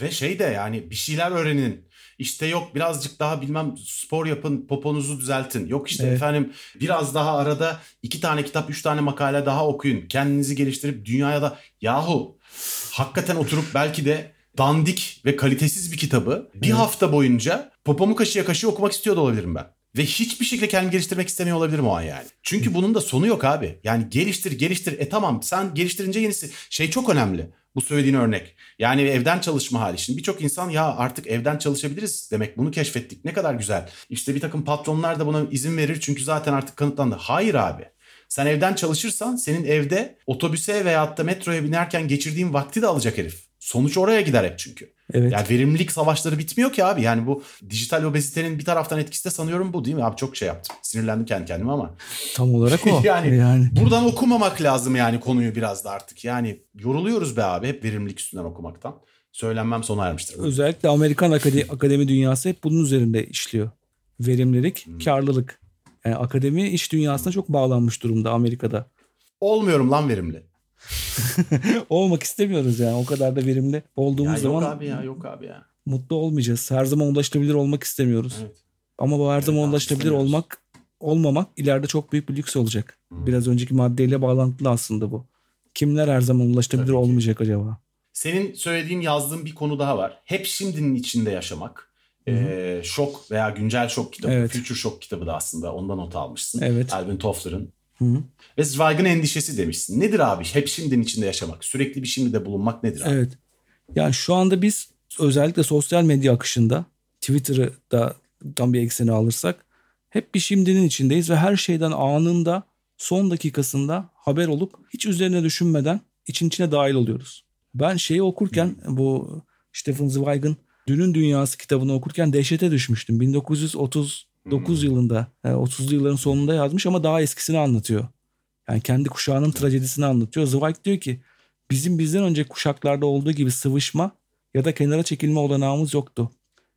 Speaker 4: Ve şey de yani bir şeyler öğrenin. İşte yok birazcık daha bilmem spor yapın, poponuzu düzeltin. Yok işte
Speaker 3: Evet.
Speaker 4: efendim biraz daha arada iki tane kitap, üç tane makale daha okuyun. Kendinizi geliştirip dünyaya da yahu hakikaten oturup belki de dandik ve kalitesiz bir kitabı bir hafta boyunca popomu kaşıya kaşıya okumak istiyor da olabilirim ben. Ve hiçbir şekilde kendimi geliştirmek istemiyor olabilirim o an yani. Çünkü bunun da sonu yok abi. Yani geliştir geliştir. E tamam sen geliştirince yenisi. Şey çok önemli. Bu söylediğin örnek. Yani evden çalışma hali. Şimdi birçok insan ya artık evden çalışabiliriz demek bunu keşfettik. Ne kadar güzel. İşte bir takım patronlar da buna izin verir çünkü zaten artık kanıtlandı. Hayır abi. Sen evden çalışırsan senin evde otobüse veyahut da metroya binerken geçirdiğin vakti de alacak herif. Sonuç oraya gider hep çünkü.
Speaker 3: Evet.
Speaker 4: Yani verimlilik savaşları bitmiyor ki abi. Yani bu dijital obezitenin bir taraftan etkisi de sanıyorum bu değil mi? Abi çok şey yaptım. Sinirlendim kendi kendime ama.
Speaker 3: Tam olarak o.
Speaker 4: Yani-
Speaker 3: yani
Speaker 4: Buradan okumamak lazım yani konuyu biraz da artık. Yani yoruluyoruz be abi hep verimlilik üstünden okumaktan. Söylenmem sona ermiştir.
Speaker 3: özellikle Amerikan akademi, akademi dünyası hep bunun üzerinde işliyor. Verimlilik,
Speaker 4: Hmm.
Speaker 3: karlılık. Yani akademi iş dünyasına çok bağlanmış durumda Amerika'da.
Speaker 4: Olmuyorum lan verimli.
Speaker 3: Olmak istemiyoruz yani. O kadar da verimli
Speaker 4: Ya
Speaker 3: olduğumuz
Speaker 4: yok
Speaker 3: zaman
Speaker 4: abi ya yok abi ya.
Speaker 3: mutlu olmayacağız. Her zaman ulaşılabilir olmak istemiyoruz.
Speaker 4: Evet.
Speaker 3: Ama bu her
Speaker 4: Evet
Speaker 3: zaman
Speaker 4: abi,
Speaker 3: ulaşılabilir olmak olmamak ileride çok büyük bir lüks olacak.
Speaker 4: Hmm.
Speaker 3: Biraz önceki maddeyle bağlantılı aslında bu. Kimler her zaman ulaşılabilir olmayacak acaba?
Speaker 4: Senin söylediğin yazdığın bir konu daha var. Hep şimdinin içinde yaşamak. Ee, şok veya güncel şok kitabı,
Speaker 3: Evet.
Speaker 4: Future Shock kitabı da aslında ondan not almışsın.
Speaker 3: Evet.
Speaker 4: Alvin Toffler'ın.
Speaker 3: Hı hı.
Speaker 4: Ve Zweig'ın endişesi demişsin. Nedir abi? Hep şimdinin içinde yaşamak. Sürekli bir şimdide bulunmak nedir abi?
Speaker 3: Evet. Yani şu anda biz özellikle sosyal medya akışında Twitter'ı da tam bir ekseni alırsak hep bir şimdinin içindeyiz ve her şeyden anında son dakikasında haber olup hiç üzerine düşünmeden için içine dahil oluyoruz. Ben şeyi okurken bu Stephen Zweig'ın Dünün Dünyası kitabını okurken dehşete düşmüştüm. 1939 yılında, yani 30'lu yılların sonunda yazmış ama daha eskisini anlatıyor. Yani kendi kuşağının trajedisini anlatıyor. Zweig diyor ki bizim bizden önce kuşaklarda olduğu gibi sıvışma ya da kenara çekilme olanağımız yoktu.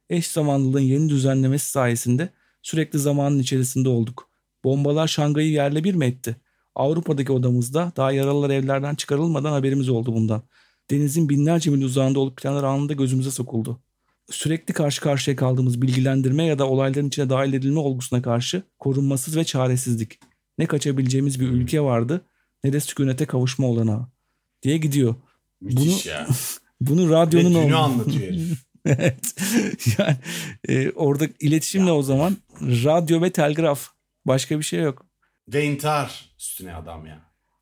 Speaker 3: Eş zamanlılığın yeni düzenlemesi sayesinde sürekli zamanın içerisinde olduk. Bombalar Şangay'ı yerle bir mi etti? Avrupa'daki odamızda daha yaralılar evlerden çıkarılmadan haberimiz oldu bundan. Denizin binlerce mil uzağında olup bitenler anında gözümüze sokuldu. Sürekli karşı karşıya kaldığımız bilgilendirme ya da olayların içine dahil edilme olgusuna karşı korunmasız ve çaresizlik. Ne kaçabileceğimiz bir ülke vardı ne de sükunete kavuşma olanağı diye gidiyor.
Speaker 4: Müthiş
Speaker 3: Bunu-
Speaker 4: ya.
Speaker 3: Bunu
Speaker 4: Ve
Speaker 3: radyonun
Speaker 4: dünü
Speaker 3: ol-
Speaker 4: anlatıyor herif.
Speaker 3: evet. Yani e, orada iletişimle o zaman radyo ve telgraf. Başka bir şey yok.
Speaker 4: Ve intihar üstüne adam ya.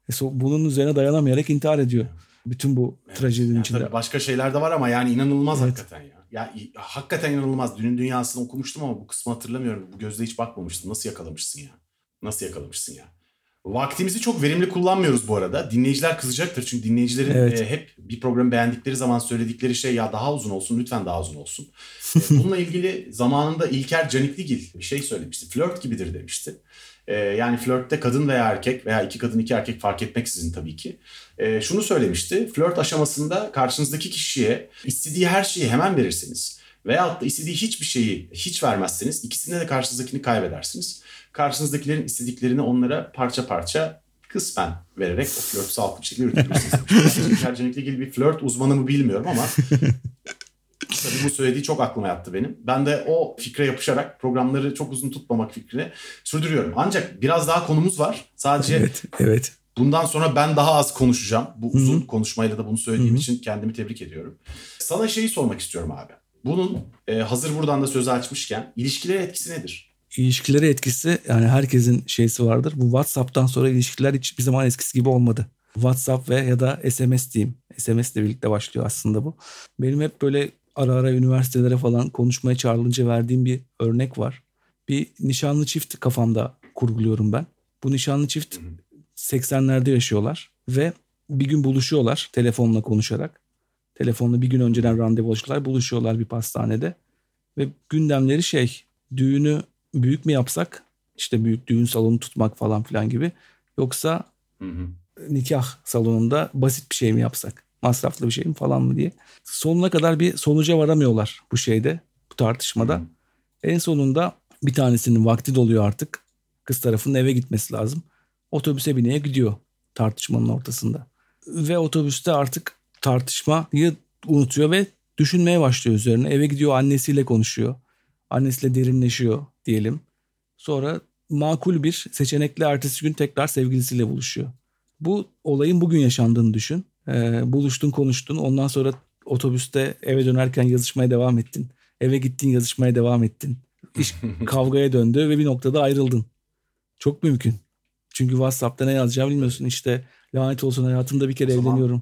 Speaker 3: E, so- bunun üzerine dayanamayarak intihar ediyor. Bütün bu
Speaker 4: Evet.
Speaker 3: trajedinin
Speaker 4: Yani
Speaker 3: içinde.
Speaker 4: tabii başka şeyler de var ama yani inanılmaz
Speaker 3: Evet.
Speaker 4: hakikaten ya. Ya hakikaten inanılmaz. Dünün dünyasını okumuştum ama bu kısmı hatırlamıyorum. Bu gözle hiç bakmamıştım. Nasıl yakalamışsın ya? Nasıl yakalamışsın ya? Vaktimizi çok verimli kullanmıyoruz bu arada. Dinleyiciler kızacaktır çünkü dinleyicilerin
Speaker 3: Evet.
Speaker 4: e, hep bir programı beğendikleri zaman söyledikleri şey ya daha uzun olsun lütfen daha uzun olsun. E, bununla ilgili zamanında İlker Canikligil bir şey söylemişti. Flört gibidir demişti. E, yani flörtte kadın veya erkek veya iki kadın iki erkek fark etmeksizin tabii ki. E, şunu söylemişti. Flört aşamasında karşınızdaki kişiye istediği her şeyi hemen verirseniz veyahut da istediği hiçbir şeyi hiç vermezseniz ikisinde de karşınızdakini kaybedersiniz. Karşınızdakilerin istediklerini onlara parça parça kısmen vererek o flört sağlıklı bir şekilde yürütülmesi. Tercihlikle ilgili bir flört uzmanı mı bilmiyorum ama Tabii bu söylediği çok aklıma yattı benim. Ben de o fikre yapışarak programları çok uzun tutmamak fikrini sürdürüyorum. Ancak biraz daha konumuz var. Sadece
Speaker 3: Evet, evet.
Speaker 4: bundan sonra ben daha az konuşacağım. Bu
Speaker 3: Hı hı.
Speaker 4: uzun konuşmayla da bunu söylediğim
Speaker 3: Hı hı.
Speaker 4: için kendimi tebrik ediyorum. Sana şeyi sormak istiyorum abi. Bunun e, hazır buradan da sözü açmışken ilişkilere etkisi nedir?
Speaker 3: İlişkilere etkisi yani herkesin şeysi vardır. Bu WhatsApp'tan sonra ilişkiler hiçbir zaman eskisi gibi olmadı. WhatsApp ve ya da SMS diyeyim. SMS ile birlikte başlıyor aslında bu. Benim hep böyle ara ara üniversitelere falan konuşmaya çağrılınca verdiğim bir örnek var. Bir nişanlı çift kafamda kurguluyorum ben. Bu nişanlı çift 80'lerde yaşıyorlar ve bir gün buluşuyorlar telefonla konuşarak. Telefonla bir gün önceden randevu alışıyorlar. Buluşuyorlar bir pastanede. Ve gündemleri şey düğünü büyük mü yapsak işte büyük düğün salonu tutmak falan filan gibi yoksa
Speaker 4: Hı hı.
Speaker 3: nikah salonunda basit bir şey mi yapsak masraflı bir şey mi falan mı diye sonuna kadar bir sonuca varamıyorlar bu şeyde bu tartışmada.
Speaker 4: Hı.
Speaker 3: En sonunda bir tanesinin vakti doluyor artık kız tarafının eve gitmesi lazım otobüse bineye gidiyor tartışmanın ortasında ve otobüste artık tartışmayı unutuyor ve düşünmeye başlıyor üzerine eve gidiyor annesiyle konuşuyor annesiyle derinleşiyor diyelim. Sonra makul bir seçenekle ertesi gün tekrar sevgilisiyle buluşuyor. Bu olayın bugün yaşandığını düşün. Ee, buluştun konuştun ondan sonra otobüste eve dönerken yazışmaya devam ettin. Eve gittin yazışmaya devam ettin. İş kavgaya döndü ve bir noktada ayrıldın. Çok mümkün. Çünkü WhatsApp'ta ne yazacağını bilmiyorsun. İşte lanet olsun hayatımda bir kere
Speaker 4: O zaman-
Speaker 3: evleniyorum.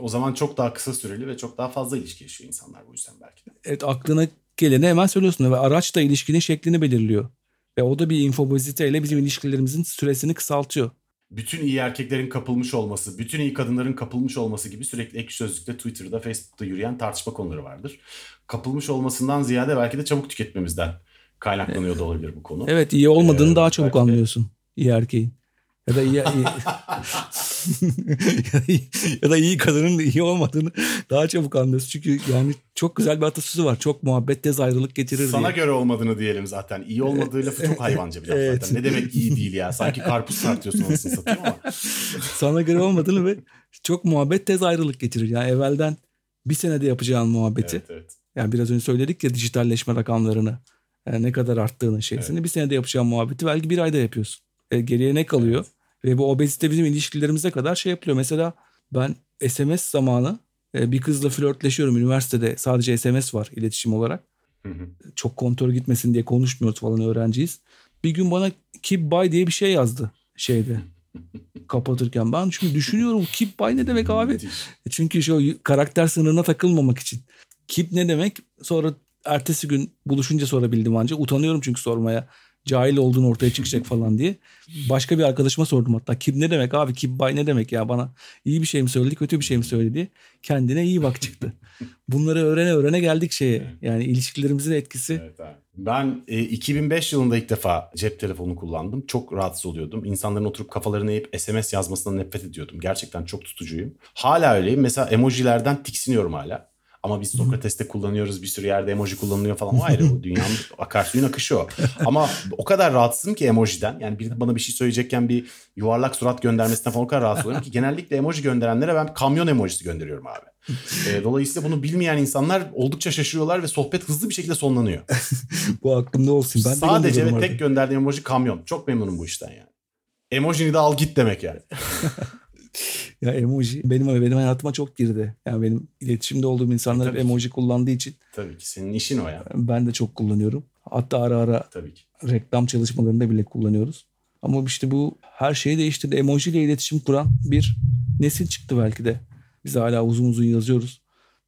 Speaker 4: O zaman çok daha kısa süreli ve çok daha fazla ilişki yaşıyor insanlar bu yüzden belki de.
Speaker 3: Evet aklına geleni hemen söylüyorsun ve araç da ilişkinin şeklini belirliyor. Ve o da bir infoboziteyle bizim ilişkilerimizin süresini kısaltıyor.
Speaker 4: Bütün iyi erkeklerin kapılmış olması, bütün iyi kadınların kapılmış olması gibi sürekli ek sözlükte, Twitter'da, Facebook'ta yürüyen tartışma konuları vardır. Kapılmış olmasından ziyade belki de çabuk tüketmemizden kaynaklanıyor da olabilir bu konu.
Speaker 3: Evet iyi olmadığını
Speaker 4: Ee,
Speaker 3: daha çabuk anlıyorsun iyi erkeğin. Ya da iyi, iyi- ya da iyi kadının iyi olmadığını daha çabuk anlıyorsun. Çünkü yani çok güzel bir atasözü var. Çok muhabbet tez ayrılık getirir
Speaker 4: Sana
Speaker 3: diye.
Speaker 4: göre olmadığını diyelim zaten. İyi olmadığı lafı çok hayvanca bir laf
Speaker 3: Evet.
Speaker 4: zaten. Ne demek iyi değil ya? Sanki karpuz tartıyorsun anasını satayım ama.
Speaker 3: Sana göre olmadığını ve çok muhabbet tez ayrılık getirir. Yani evvelden bir senede yapacağın muhabbeti
Speaker 4: Evet, evet.
Speaker 3: Yani biraz önce söyledik ya dijitalleşme rakamlarını e, ne kadar arttığını şeysini bir senede yapacağın muhabbeti belki bir ayda yapıyorsun. E, geriye ne kalıyor? Ve bu obezite bizim ilişkilerimize kadar şey yapılıyor. Mesela ben SMS zamanı e, bir kızla flörtleşiyorum üniversitede sadece SMS var iletişim olarak.
Speaker 4: Hı hı.
Speaker 3: Çok kontör gitmesin diye konuşmuyoruz falan öğrenciyiz. Bir gün bana keep by diye bir şey yazdı şeyde kapatırken. Ben şimdi düşünüyorum keep by ne demek abi? E Çünkü şu karakter sınırına takılmamak için. Kip ne demek? Sonra ertesi gün buluşunca sorabildim anca. Utanıyorum çünkü sormaya. Cahil olduğun ortaya çıkacak falan diye. Başka bir arkadaşıma sordum hatta. Kip ne demek abi? Kip bay ne demek ya bana? iyi bir şey mi söyledi, kötü bir şey mi söyledi? Kendine iyi bak çıktı. Bunları öğrene öğrene geldik şeye. Yani ilişkilerimizin etkisi.
Speaker 4: Evet abi. Ben e, 2005 yılında ilk defa cep telefonu kullandım. Çok rahatsız oluyordum. İnsanların oturup kafalarını eğip SMS yazmasından nefret ediyordum. Gerçekten çok tutucuyum. Hala öyleyim. Mesela emojilerden tiksiniyorum hala. Ama biz Sokrates'te kullanıyoruz. Bir sürü yerde emoji kullanılıyor falan. O ayrı. O dünyanın akarsuyun akışı o. Ama o kadar rahatsızım ki emojiden. Yani biri bana bir şey söyleyecekken bir yuvarlak surat göndermesinden falan o kadar rahatsız oluyorum ki genellikle emoji gönderenlere ben kamyon emojisi gönderiyorum abi. E, dolayısıyla bunu bilmeyen insanlar oldukça şaşırıyorlar ve sohbet hızlı bir şekilde sonlanıyor.
Speaker 3: Bu aklımda olsun. Ben de
Speaker 4: Sadece ve tek gönderdiğim emoji kamyon. Çok memnunum bu işten yani. Emojini de al git demek yani.
Speaker 3: Ya emoji benim benim hayatıma çok girdi. Yani benim iletişimde olduğum insanlar hep
Speaker 4: tabii ki.
Speaker 3: emoji kullandığı için
Speaker 4: Tabii ki senin işin o ya.
Speaker 3: ben de çok kullanıyorum. Hatta ara ara
Speaker 4: Tabii ki.
Speaker 3: reklam çalışmalarında bile kullanıyoruz. Ama işte bu her şeyi değiştirdi. Emoji ile iletişim kuran bir nesil çıktı belki de. Biz hala uzun uzun yazıyoruz.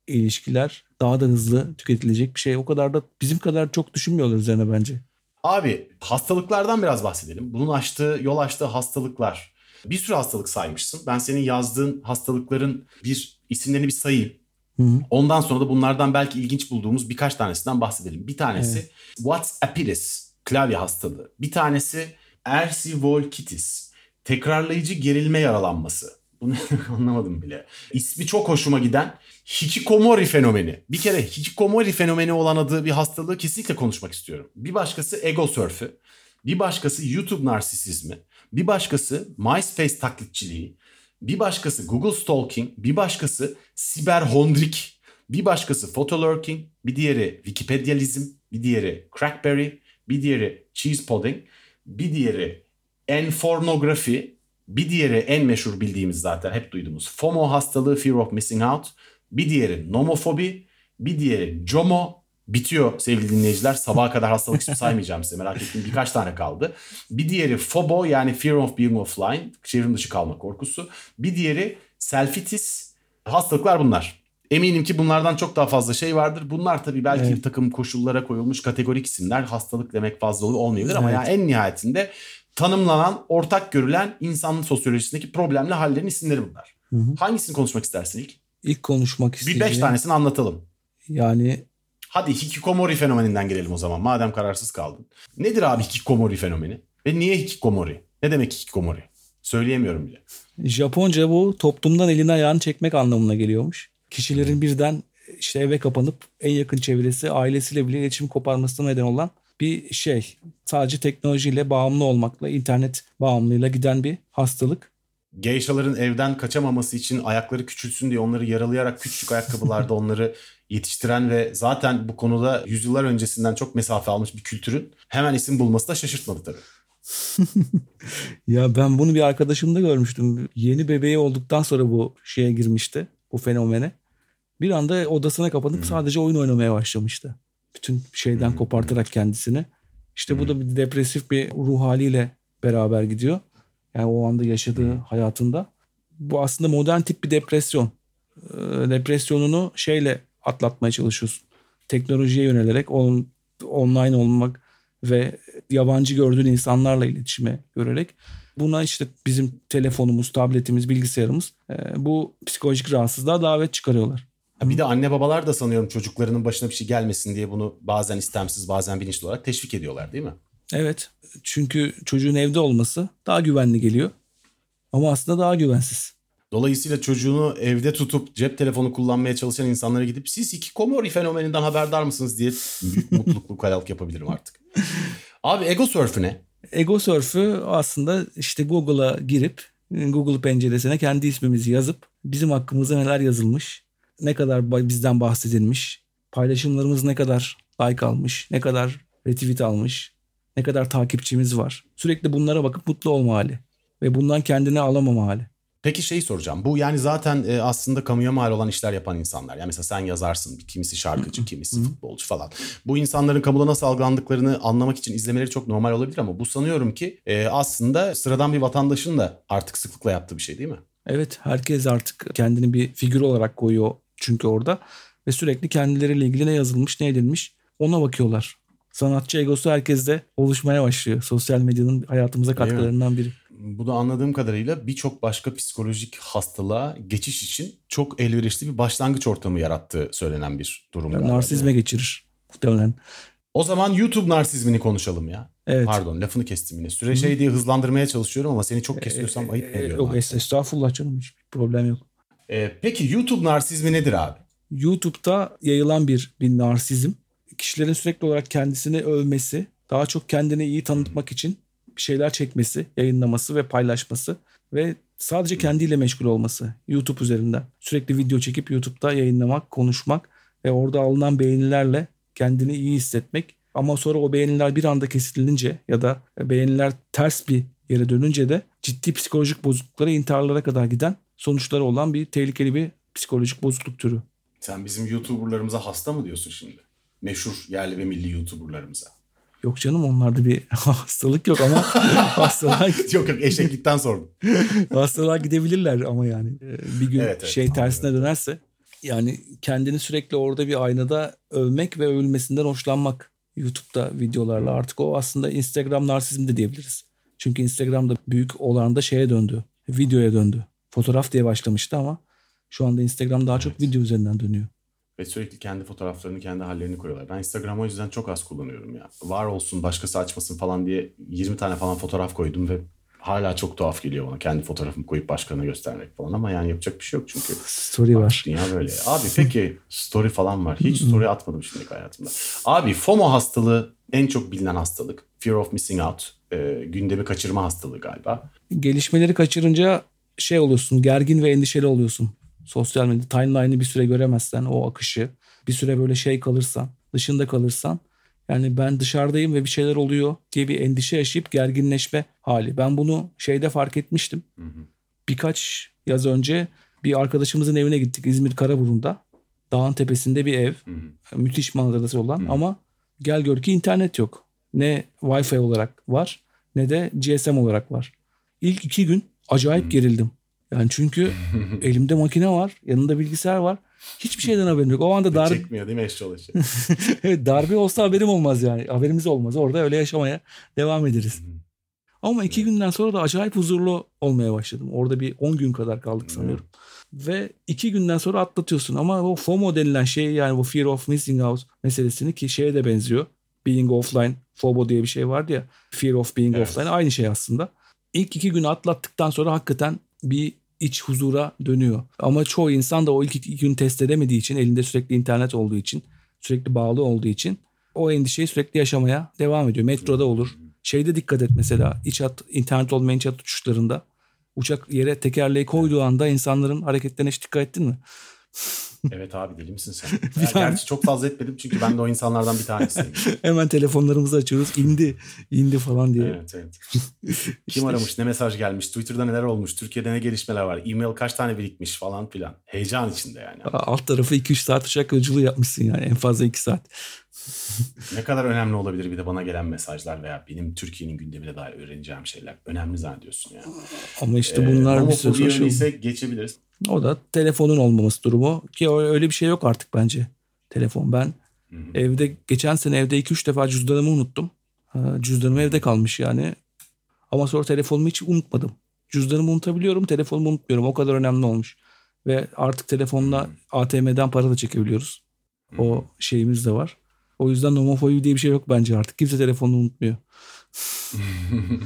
Speaker 3: İlişkiler daha da hızlı tüketilecek bir şey. O kadar da bizim kadar çok düşünmüyorlar üzerine bence.
Speaker 4: Abi hastalıklardan biraz bahsedelim. Bunun açtığı, yol açtığı hastalıklar. Bir sürü hastalık saymışsın. Ben senin yazdığın hastalıkların bir isimlerini bir sayayım.
Speaker 3: Hı hı.
Speaker 4: Ondan sonra da bunlardan belki ilginç bulduğumuz birkaç tanesinden bahsedelim. Bir tanesi WhatsAppitis, klavye hastalığı. Bir tanesi Ersivolkitis, tekrarlayıcı gerilme yaralanması. Bunu anlamadım bile. İsmi çok hoşuma giden hikikomori fenomeni. Bir kere hikikomori fenomeni olan adı bir hastalığı kesinlikle konuşmak istiyorum. Bir başkası ego sörfü. Bir başkası YouTube narsisizmi. Bir başkası MySpace taklitçiliği. Bir başkası Google stalking. Bir başkası siberhondrik. Bir başkası photolurking. Bir diğeri Wikipedializm. Bir diğeri crackberry. Bir diğeri cheese pudding. Bir diğeri enfornografi. Bir diğeri en meşhur bildiğimiz zaten hep duyduğumuz FOMO hastalığı, fear of missing out. Bir diğeri nomofobi. Bir diğeri JOMO. Bitiyor sevgili dinleyiciler. Sabaha kadar hastalık ismi saymayacağım size. Merak ettiğim birkaç tane kaldı. Bir diğeri FOBO yani fear of being offline. Çevrim dışı kalma korkusu. Bir diğeri selfitis. Hastalıklar bunlar. Eminim ki bunlardan çok daha fazla şey vardır. Bunlar tabii belki
Speaker 3: Evet.
Speaker 4: bir takım koşullara koyulmuş kategorik isimler. Hastalık demek fazla olmayabilir ama
Speaker 3: Evet.
Speaker 4: ya en nihayetinde tanımlanan, ortak görülen insanın sosyolojisindeki problemli hallerin isimleri bunlar.
Speaker 3: Hı hı.
Speaker 4: Hangisini konuşmak istersin ilk?
Speaker 3: İlk konuşmak
Speaker 4: Bir
Speaker 3: isteyeceğim.
Speaker 4: beş tanesini anlatalım.
Speaker 3: Yani
Speaker 4: Hadi hikikomori fenomeninden gelelim o zaman madem kararsız kaldın. Nedir abi hikikomori fenomeni? Ve niye hikikomori? Ne demek hikikomori? Söyleyemiyorum bile.
Speaker 3: Japonca bu toplumdan elini ayağını çekmek anlamına geliyormuş. Kişilerin birden işte eve kapanıp en yakın çevresi ailesiyle bile iletişim koparmasına neden olan bir şey. Sadece teknolojiyle bağımlı olmakla, internet bağımlılığıyla giden bir hastalık.
Speaker 4: Geyşaların evden kaçamaması için ayakları küçülsün diye onları yaralayarak küçük ayakkabılarda onları yetiştiren ve zaten bu konuda yüzyıllar öncesinden çok mesafe almış bir kültürün hemen isim bulması da şaşırtmadı tabii.
Speaker 3: Ya ben bunu bir arkadaşımda görmüştüm. Yeni bebeği olduktan sonra bu şeye girmişti. Bu fenomene. Bir anda odasına kapanıp sadece oyun oynamaya başlamıştı. Bütün şeyden kopartarak kendisini. İşte bu da bir depresif bir ruh haliyle beraber gidiyor. Yani o anda yaşadığı hayatında. Bu aslında modern tip bir depresyon. Ee, depresyonunu şeyle atlatmaya çalışıyorsun. Teknolojiye yönelerek on, online olmak ve yabancı gördüğün insanlarla iletişime görerek buna işte bizim telefonumuz, tabletimiz, bilgisayarımız e, bu psikolojik rahatsızlığa davet çıkarıyorlar.
Speaker 4: Bir de anne babalar da sanıyorum çocuklarının başına bir şey gelmesin diye bunu bazen istemsiz bazen bilinçli olarak teşvik ediyorlar değil mi?
Speaker 3: Evet çünkü çocuğun evde olması daha güvenli geliyor ama aslında daha güvensiz.
Speaker 4: Dolayısıyla çocuğunu evde tutup cep telefonu kullanmaya çalışan insanlara gidip siz iki komori fenomeninden haberdar mısınız diye büyük mutluluklu kalalık yapabilirim artık. Abi ego surf'ü ne?
Speaker 3: Ego Surf'ü aslında işte Google'a girip Google penceresine kendi ismimizi yazıp bizim hakkımızda neler yazılmış, ne kadar bizden bahsedilmiş, paylaşımlarımız ne kadar like almış, ne kadar retweet almış, ne kadar takipçimiz var. Sürekli bunlara bakıp mutlu olma hali ve bundan kendini alamama hali.
Speaker 4: Peki şeyi soracağım. Bu yani zaten e, aslında kamuya mal olan işler yapan insanlar. Yani mesela sen yazarsın. Kimisi şarkıcı, kimisi futbolcu falan. Bu insanların kamuda nasıl algılandıklarını anlamak için izlemeleri çok normal olabilir ama bu sanıyorum ki e, aslında sıradan bir vatandaşın da artık sıklıkla yaptığı bir şey değil mi?
Speaker 3: Evet herkes artık kendini bir figür olarak koyuyor çünkü orada ve sürekli kendileriyle ilgili ne yazılmış ne edilmiş ona bakıyorlar. Sanatçı egosu herkeste oluşmaya başlıyor. Sosyal medyanın hayatımıza katkılarından biri.
Speaker 4: Bu da anladığım kadarıyla birçok başka psikolojik hastalığa geçiş için çok elverişli bir başlangıç ortamı yarattığı söylenen bir durum. galiba.
Speaker 3: Narsizme geçirir muhtemelen.
Speaker 4: O zaman YouTube narsizmini konuşalım ya.
Speaker 3: Evet.
Speaker 4: Pardon lafını kestim yine. Süre şey diye hızlandırmaya çalışıyorum ama seni çok kesiyorsam ayıp mı
Speaker 3: Ee,
Speaker 4: ediyorum?
Speaker 3: Yok
Speaker 4: abi?
Speaker 3: estağfurullah canım hiçbir problem yok.
Speaker 4: Ee, peki YouTube narsizmi nedir abi?
Speaker 3: YouTube'da yayılan bir, bir narsizm. Kişilerin sürekli olarak kendisini övmesi, daha çok kendini iyi tanıtmak için bir şeyler çekmesi, yayınlaması ve paylaşması ve sadece kendiyle meşgul olması YouTube üzerinden. Sürekli video çekip YouTube'da yayınlamak, konuşmak ve orada alınan beğenilerle kendini iyi hissetmek. Ama sonra o beğeniler bir anda kesilince ya da beğeniler ters bir yere dönünce de ciddi psikolojik bozukluklara, intiharlara kadar giden sonuçları olan bir tehlikeli bir psikolojik bozukluk türü.
Speaker 4: Sen bizim YouTuber'larımıza hasta mı diyorsun şimdi? Meşhur yerli ve milli YouTuber'larımıza.
Speaker 3: Yok canım onlarda bir hastalık yok ama hastalığa,
Speaker 4: yok yok eşeklikten sordum.
Speaker 3: hastalığa gidebilirler ama yani Ee, bir gün
Speaker 4: Evet, evet,
Speaker 3: şey tersine dönerse yani kendini sürekli orada bir aynada övmek ve övülmesinden hoşlanmak YouTube'da videolarla artık o aslında Instagram narsizmi de diyebiliriz. Çünkü Instagram'da büyük oranda şeye döndü. Videoya döndü. Fotoğraf diye başlamıştı ama şu anda Instagram daha çok video üzerinden dönüyor.
Speaker 4: Ve sürekli kendi fotoğraflarını, kendi hallerini koyuyorlar. Ben Instagram'ı o yüzden çok az kullanıyorum ya. Var olsun, başkası açmasın falan diye 20 tane falan fotoğraf koydum ve hala çok tuhaf geliyor bana. Kendi fotoğrafımı koyup başkana göstermek falan ama yani yapacak bir şey yok çünkü.
Speaker 3: Story var.
Speaker 4: Dünya böyle. Abi peki story falan var. Hiç story atmadım şimdilik hayatımda. Abi FOMO hastalığı en çok bilinen hastalık. Fear of missing out. e, gündemi kaçırma hastalığı galiba.
Speaker 3: Gelişmeleri kaçırınca şey oluyorsun, gergin ve endişeli oluyorsun. Sosyal medya timeline'ı bir süre göremezsen o akışı, bir süre böyle şey kalırsan, dışında kalırsan yani ben dışarıdayım ve bir şeyler oluyor diye bir endişe yaşayıp gerginleşme hali. Ben bunu şeyde fark etmiştim.
Speaker 4: Hı hı.
Speaker 3: Birkaç yaz önce bir arkadaşımızın evine gittik İzmir Karaburun'da. Dağın tepesinde bir ev. Müthiş manzarası olan ama gel gör ki internet yok. Ne Wi-Fi olarak var ne de GSM olarak var. İlk iki gün acayip gerildim. Yani çünkü elimde makine var, yanında bilgisayar var. Hiçbir şeyden haberim yok. O anda dar,
Speaker 4: Çekmiyor değil mi eşya olarak?
Speaker 3: evet, darbe olsa haberim olmaz yani. Haberimiz olmaz. Orada öyle yaşamaya devam ederiz. Ama iki günden sonra da acayip huzurlu olmaya başladım. Orada bir 10 gün kadar kaldık sanıyorum. Ve iki günden sonra atlatıyorsun. Ama o FOMO denilen şey yani bu Fear of Missing Out meselesini ki şeye de benziyor. Being Offline, FOBO diye bir şey vardı ya. Fear of Being
Speaker 4: Evet.
Speaker 3: Offline aynı şey aslında. İlk iki günü atlattıktan sonra hakikaten bir iç huzura dönüyor. Ama çoğu insan da o ilk iki gün test edemediği için, elinde sürekli internet olduğu için, sürekli bağlı olduğu için o endişeyi sürekli yaşamaya devam ediyor. Metroda olur. Şeyde dikkat et mesela iç hat, internet olmayan iç hat uçuşlarında uçak yere tekerleği koyduğu anda insanların hareketlerine hiç dikkat ettin mi?
Speaker 4: Evet abi deli misin sen?
Speaker 3: Bir
Speaker 4: Ya
Speaker 3: tane-
Speaker 4: Gerçi çok fazla etmedim çünkü ben de o insanlardan bir tanesiyim.
Speaker 3: Hemen telefonlarımızı açıyoruz. indi, indi falan diye.
Speaker 4: evet evet. Kim
Speaker 3: İşte-
Speaker 4: aramış, ne mesaj gelmiş, Twitter'da neler olmuş, Türkiye'de ne gelişmeler var, e-mail kaç tane birikmiş falan filan. Heyecan içinde yani.
Speaker 3: Alt tarafı 2-3 saat uçak yolculuğu yapmışsın yani. En fazla 2 saat.
Speaker 4: Ne kadar önemli olabilir bir de bana gelen mesajlar veya benim Türkiye'nin gündemine dair öğreneceğim şeyler. Önemli zannediyorsun ya.
Speaker 3: Ama işte
Speaker 4: Ee,
Speaker 3: bunlar bir
Speaker 4: homofobi
Speaker 3: sonra şey
Speaker 4: yönü ise geçebiliriz.
Speaker 3: O da telefonun olmaması durumu. Ki öyle bir şey yok artık bence. Telefon. Ben
Speaker 4: Hı hı.
Speaker 3: evde geçen sene evde 2-3 defa cüzdanımı unuttum. Cüzdanım evde kalmış yani. Ama sonra telefonumu hiç unutmadım. Cüzdanımı unutabiliyorum, telefonumu unutmuyorum. O kadar önemli olmuş. Ve artık telefonla ATM'den para da çekebiliyoruz. O şeyimiz de var. O yüzden homofobi diye bir şey yok bence artık. Kimse telefonunu unutmuyor.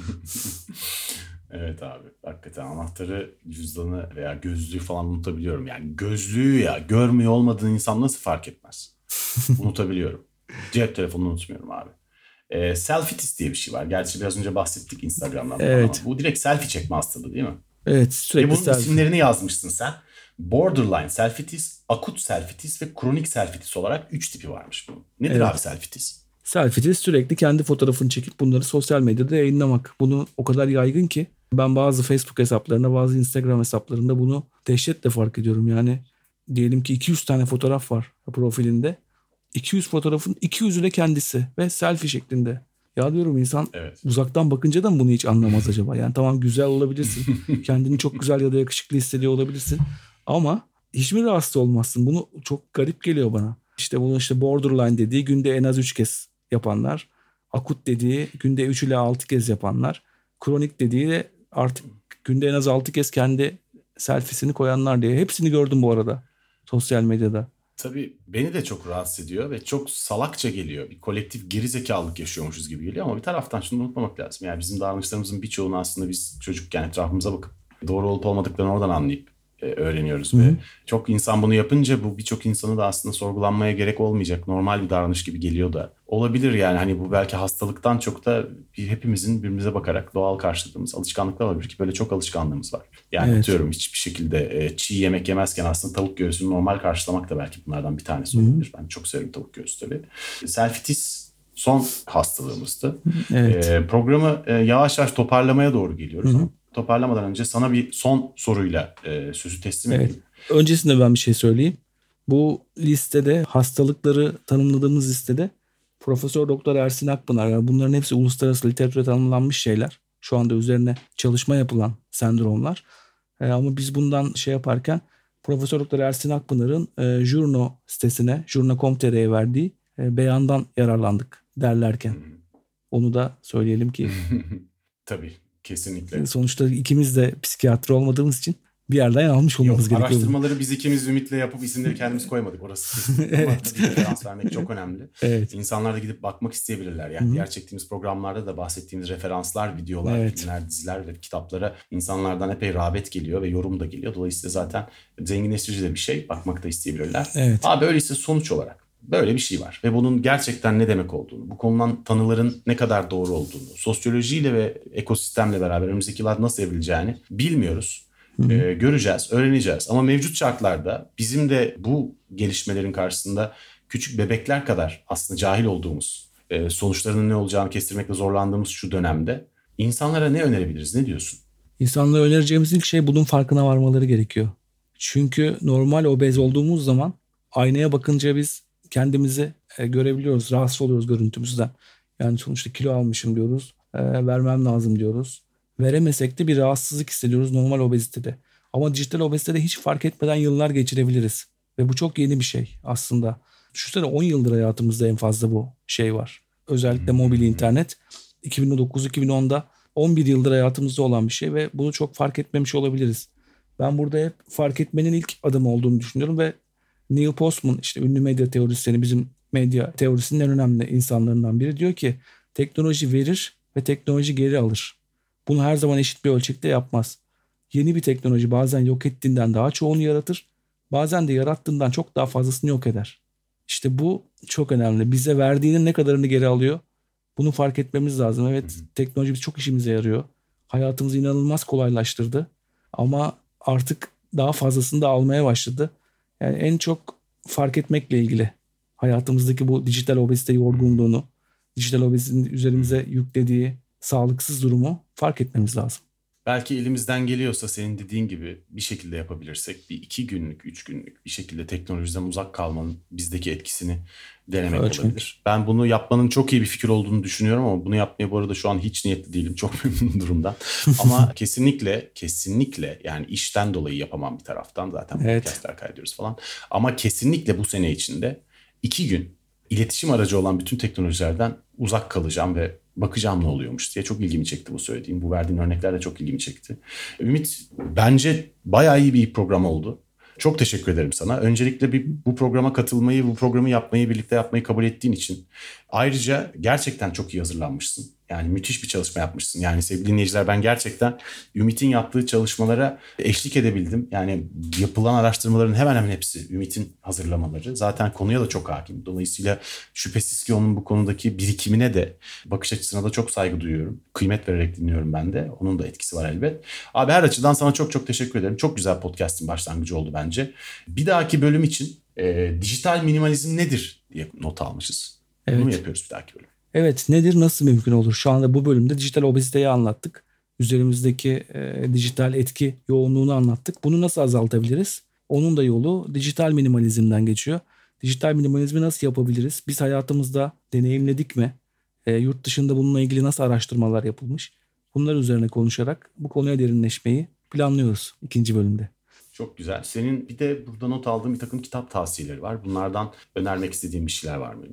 Speaker 4: evet abi. Hakikaten anahtarı, cüzdanı veya gözlüğü falan unutabiliyorum. Yani gözlüğü ya görmüyor olmadığın insan nasıl fark etmez? Unutabiliyorum. Cep telefonunu unutmuyorum abi. Ee, selfitis diye bir şey var. Gerçi biraz önce bahsettik Instagram'dan.
Speaker 3: Evet.
Speaker 4: ama Bu direkt selfie çekme hastalığı değil mi?
Speaker 3: Evet
Speaker 4: Ve
Speaker 3: sürekli
Speaker 4: bunun
Speaker 3: selfie.
Speaker 4: isimlerini yazmışsın sen. Borderline selfitis, akut selfitis ve kronik selfitis olarak 3 tipi varmış bunun. Nedir
Speaker 3: Evet.
Speaker 4: abi selfitis?
Speaker 3: Selfie sürekli kendi fotoğrafını çekip bunları sosyal medyada yayınlamak. Bunu o kadar yaygın ki ben bazı Facebook hesaplarında bazı Instagram hesaplarında bunu dehşetle fark ediyorum. Yani diyelim ki 200 tane fotoğraf var profilinde. 200 fotoğrafın 200'ü de kendisi ve selfie şeklinde. Ya diyorum insan
Speaker 4: Evet.
Speaker 3: uzaktan bakınca da mı bunu hiç anlamaz acaba? Yani tamam güzel olabilirsin. Kendini çok güzel ya da yakışıklı hissediyor olabilirsin. Ama hiç mi rahatsız olmazsın? Bunu çok garip geliyor bana. İşte bunu işte borderline dediği günde en az 3 kez yapanlar. Akut dediği günde 3 ile 6 kez yapanlar. Kronik dediği de artık günde en az 6 kez kendi selfiesini koyanlar diye. Hepsini gördüm bu arada sosyal medyada.
Speaker 4: Tabii beni de çok rahatsız ediyor ve çok salakça geliyor. Bir kolektif gerizekalılık yaşıyormuşuz gibi geliyor ama bir taraftan şunu unutmamak lazım. Yani bizim davranışlarımızın birçoğunu aslında biz çocukken etrafımıza bakıp doğru olup olmadıklarını oradan anlayıp öğreniyoruz.
Speaker 3: Hı hı.
Speaker 4: Ve çok insan bunu yapınca bu birçok insanı da aslında sorgulanmaya gerek olmayacak normal bir davranış gibi geliyor da. Olabilir yani hani bu belki hastalıktan çok da bir, hepimizin birbirimize bakarak doğal karşıladığımız alışkanlıklar olabilir ki böyle çok alışkanlığımız var. Yani
Speaker 3: Evet.
Speaker 4: atıyorum hiçbir şekilde e, çiğ yemek yemezken aslında tavuk göğsünü normal karşılamak da belki bunlardan bir tanesi olabilir. Ben çok severim tavuk göğsü tabii. Selfitis son hastalığımızdı.
Speaker 3: Evet.
Speaker 4: Ee, programı e, yavaş yavaş toparlamaya doğru geliyoruz.
Speaker 3: Hı hı.
Speaker 4: Ama Toparlamadan önce sana bir son soruyla e, sözü teslim
Speaker 3: Evet.
Speaker 4: edeyim.
Speaker 3: Öncesinde ben bir şey söyleyeyim. Bu listede hastalıkları tanımladığımız listede Profesör Doktor Ersin Akpınar yani bunların hepsi uluslararası literatüre tanımlanmış şeyler. Şu anda üzerine çalışma yapılan sendromlar. E, ama biz bundan şey yaparken Profesör Doktor Ersin Akpınar'ın e, Journo sitesine, journo.com.tr'ye verdiği e, beyandan yararlandık derlerken. Onu da söyleyelim ki
Speaker 4: Tabii kesinlikle.
Speaker 3: sonuçta ikimiz de psikiyatri olmadığımız için bir yerden almış
Speaker 4: Yok,
Speaker 3: olmamız gerekiyor.
Speaker 4: araştırmaları biz ikimiz Ümit'le yapıp isimleri kendimiz koymadık. Orası
Speaker 3: Evet.
Speaker 4: referans vermek çok önemli.
Speaker 3: Evet.
Speaker 4: İnsanlar da gidip bakmak isteyebilirler. Yani
Speaker 3: Hı hı.
Speaker 4: diğer çektiğimiz programlarda da bahsettiğimiz referanslar, videolar,
Speaker 3: Evet.
Speaker 4: filmler, diziler ve kitaplara insanlardan epey rağbet geliyor ve yorum da geliyor. Dolayısıyla zaten zenginleştirici de bir şey. Bakmak da isteyebilirler.
Speaker 3: Evet.
Speaker 4: Abi öyleyse sonuç olarak Böyle bir şey var ve bunun gerçekten ne demek olduğunu, bu konudan tanıların ne kadar doğru olduğunu, sosyolojiyle ve ekosistemle beraber önümüzdeki yıllar nasıl evrileceğini bilmiyoruz. Ee, göreceğiz, öğreneceğiz. Ama mevcut şartlarda bizim de bu gelişmelerin karşısında küçük bebekler kadar aslında cahil olduğumuz, e, sonuçlarının ne olacağını kestirmekte zorlandığımız şu dönemde insanlara ne önerebiliriz? Ne diyorsun?
Speaker 3: İnsanlara önereceğimiz ilk şey bunun farkına varmaları gerekiyor. Çünkü normal obez olduğumuz zaman aynaya bakınca biz kendimizi e, görebiliyoruz. Rahatsız oluyoruz görüntümüzden. Yani sonuçta kilo almışım diyoruz. E, vermem lazım diyoruz. Veremesek de bir rahatsızlık hissediyoruz normal obezitede. Ama dijital obezitede hiç fark etmeden yıllar geçirebiliriz. Ve bu çok yeni bir şey aslında. Düşünsene 10 yıldır hayatımızda en fazla bu şey var. Özellikle mobil internet. 2009-2010'da 11 yıldır hayatımızda olan bir şey ve bunu çok fark etmemiş olabiliriz. Ben burada hep fark etmenin ilk adımı olduğunu düşünüyorum ve Neil Postman işte ünlü medya teorisyeni bizim medya teorisinin en önemli insanlarından biri diyor ki teknoloji verir ve teknoloji geri alır. Bunu her zaman eşit bir ölçekte yapmaz. Yeni bir teknoloji bazen yok ettiğinden daha çoğunu yaratır. Bazen de yarattığından çok daha fazlasını yok eder. İşte bu çok önemli. Bize verdiğinin ne kadarını geri alıyor? Bunu fark etmemiz lazım. Evet teknoloji çok işimize yarıyor. Hayatımızı inanılmaz kolaylaştırdı. Ama artık daha fazlasını da almaya başladı. Yani en çok fark etmekle ilgili hayatımızdaki bu dijital obezite yorgunluğunu, dijital obezitenin üzerimize yüklediği sağlıksız durumu fark etmemiz lazım.
Speaker 4: Belki elimizden geliyorsa senin dediğin gibi bir şekilde yapabilirsek bir iki günlük, üç günlük bir şekilde teknolojiden uzak kalmanın bizdeki etkisini denemek Ölçmek. olabilir. Ben bunu yapmanın çok iyi bir fikir olduğunu düşünüyorum ama bunu yapmaya bu arada şu an hiç niyetli değilim. Çok memnunum durumdan. ama kesinlikle, kesinlikle yani işten dolayı yapamam bir taraftan zaten evet. podcastler kaydediyoruz falan. Ama kesinlikle bu sene içinde iki gün iletişim aracı olan bütün teknolojilerden uzak kalacağım ve bakacağım ne oluyormuş diye çok ilgimi çekti bu söylediğin. Bu verdiğin örnekler de çok ilgimi çekti. Ümit bence bayağı iyi bir program oldu. Çok teşekkür ederim sana. Öncelikle bir bu programa katılmayı, bu programı yapmayı, birlikte yapmayı kabul ettiğin için. Ayrıca gerçekten çok iyi hazırlanmışsın. Yani müthiş bir çalışma yapmışsın. Yani sevgili dinleyiciler ben gerçekten Ümit'in yaptığı çalışmalara eşlik edebildim. Yani yapılan araştırmaların hemen hemen hepsi Ümit'in hazırlamaları. Zaten konuya da çok hakim. Dolayısıyla şüphesiz ki onun bu konudaki birikimine de bakış açısına da çok saygı duyuyorum. Kıymet vererek dinliyorum ben de. Onun da etkisi var elbet. Abi her açıdan sana çok çok teşekkür ederim. Çok güzel podcast'in başlangıcı oldu bence. Bir dahaki bölüm için e, dijital minimalizm nedir diye not almışız. Evet. Bunu yapıyoruz bir dahaki bölüm.
Speaker 3: Evet nedir nasıl mümkün olur? Şu anda bu bölümde dijital obeziteyi anlattık. Üzerimizdeki e, dijital etki yoğunluğunu anlattık. Bunu nasıl azaltabiliriz? Onun da yolu dijital minimalizmden geçiyor. Dijital minimalizmi nasıl yapabiliriz? Biz hayatımızda deneyimledik mi? E, yurt dışında bununla ilgili nasıl araştırmalar yapılmış? Bunlar üzerine konuşarak bu konuya derinleşmeyi planlıyoruz ikinci bölümde.
Speaker 4: Çok güzel. Senin bir de burada not aldığın bir takım kitap tavsiyeleri var. Bunlardan önermek istediğin bir şeyler var mı?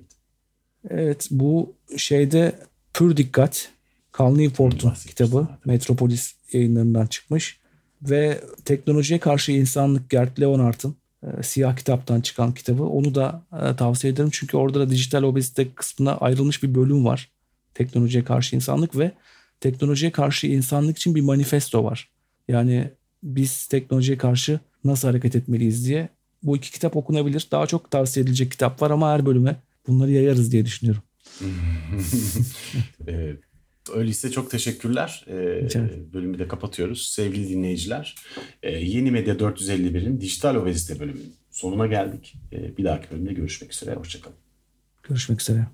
Speaker 3: Evet bu şeyde Pür Dikkat Cal Newport'un kitabı Metropolis yayınlarından çıkmış ve teknolojiye karşı insanlık Gert Leonard'ın e, siyah kitaptan çıkan kitabı onu da e, tavsiye ederim çünkü orada da dijital obezite kısmına ayrılmış bir bölüm var. Teknolojiye karşı insanlık ve teknolojiye karşı insanlık için bir manifesto var. Yani biz teknolojiye karşı nasıl hareket etmeliyiz diye bu iki kitap okunabilir. Daha çok tavsiye edilecek kitap var ama her bölüme bunları yayarız diye düşünüyorum.
Speaker 4: evet. Öyleyse çok teşekkürler. Ee, bölümü de kapatıyoruz. Sevgili dinleyiciler, e, Yeni Medya 451'in dijital obezite bölümünün sonuna geldik. E, bir dahaki bölümde görüşmek üzere. Hoşçakalın.
Speaker 3: Görüşmek üzere.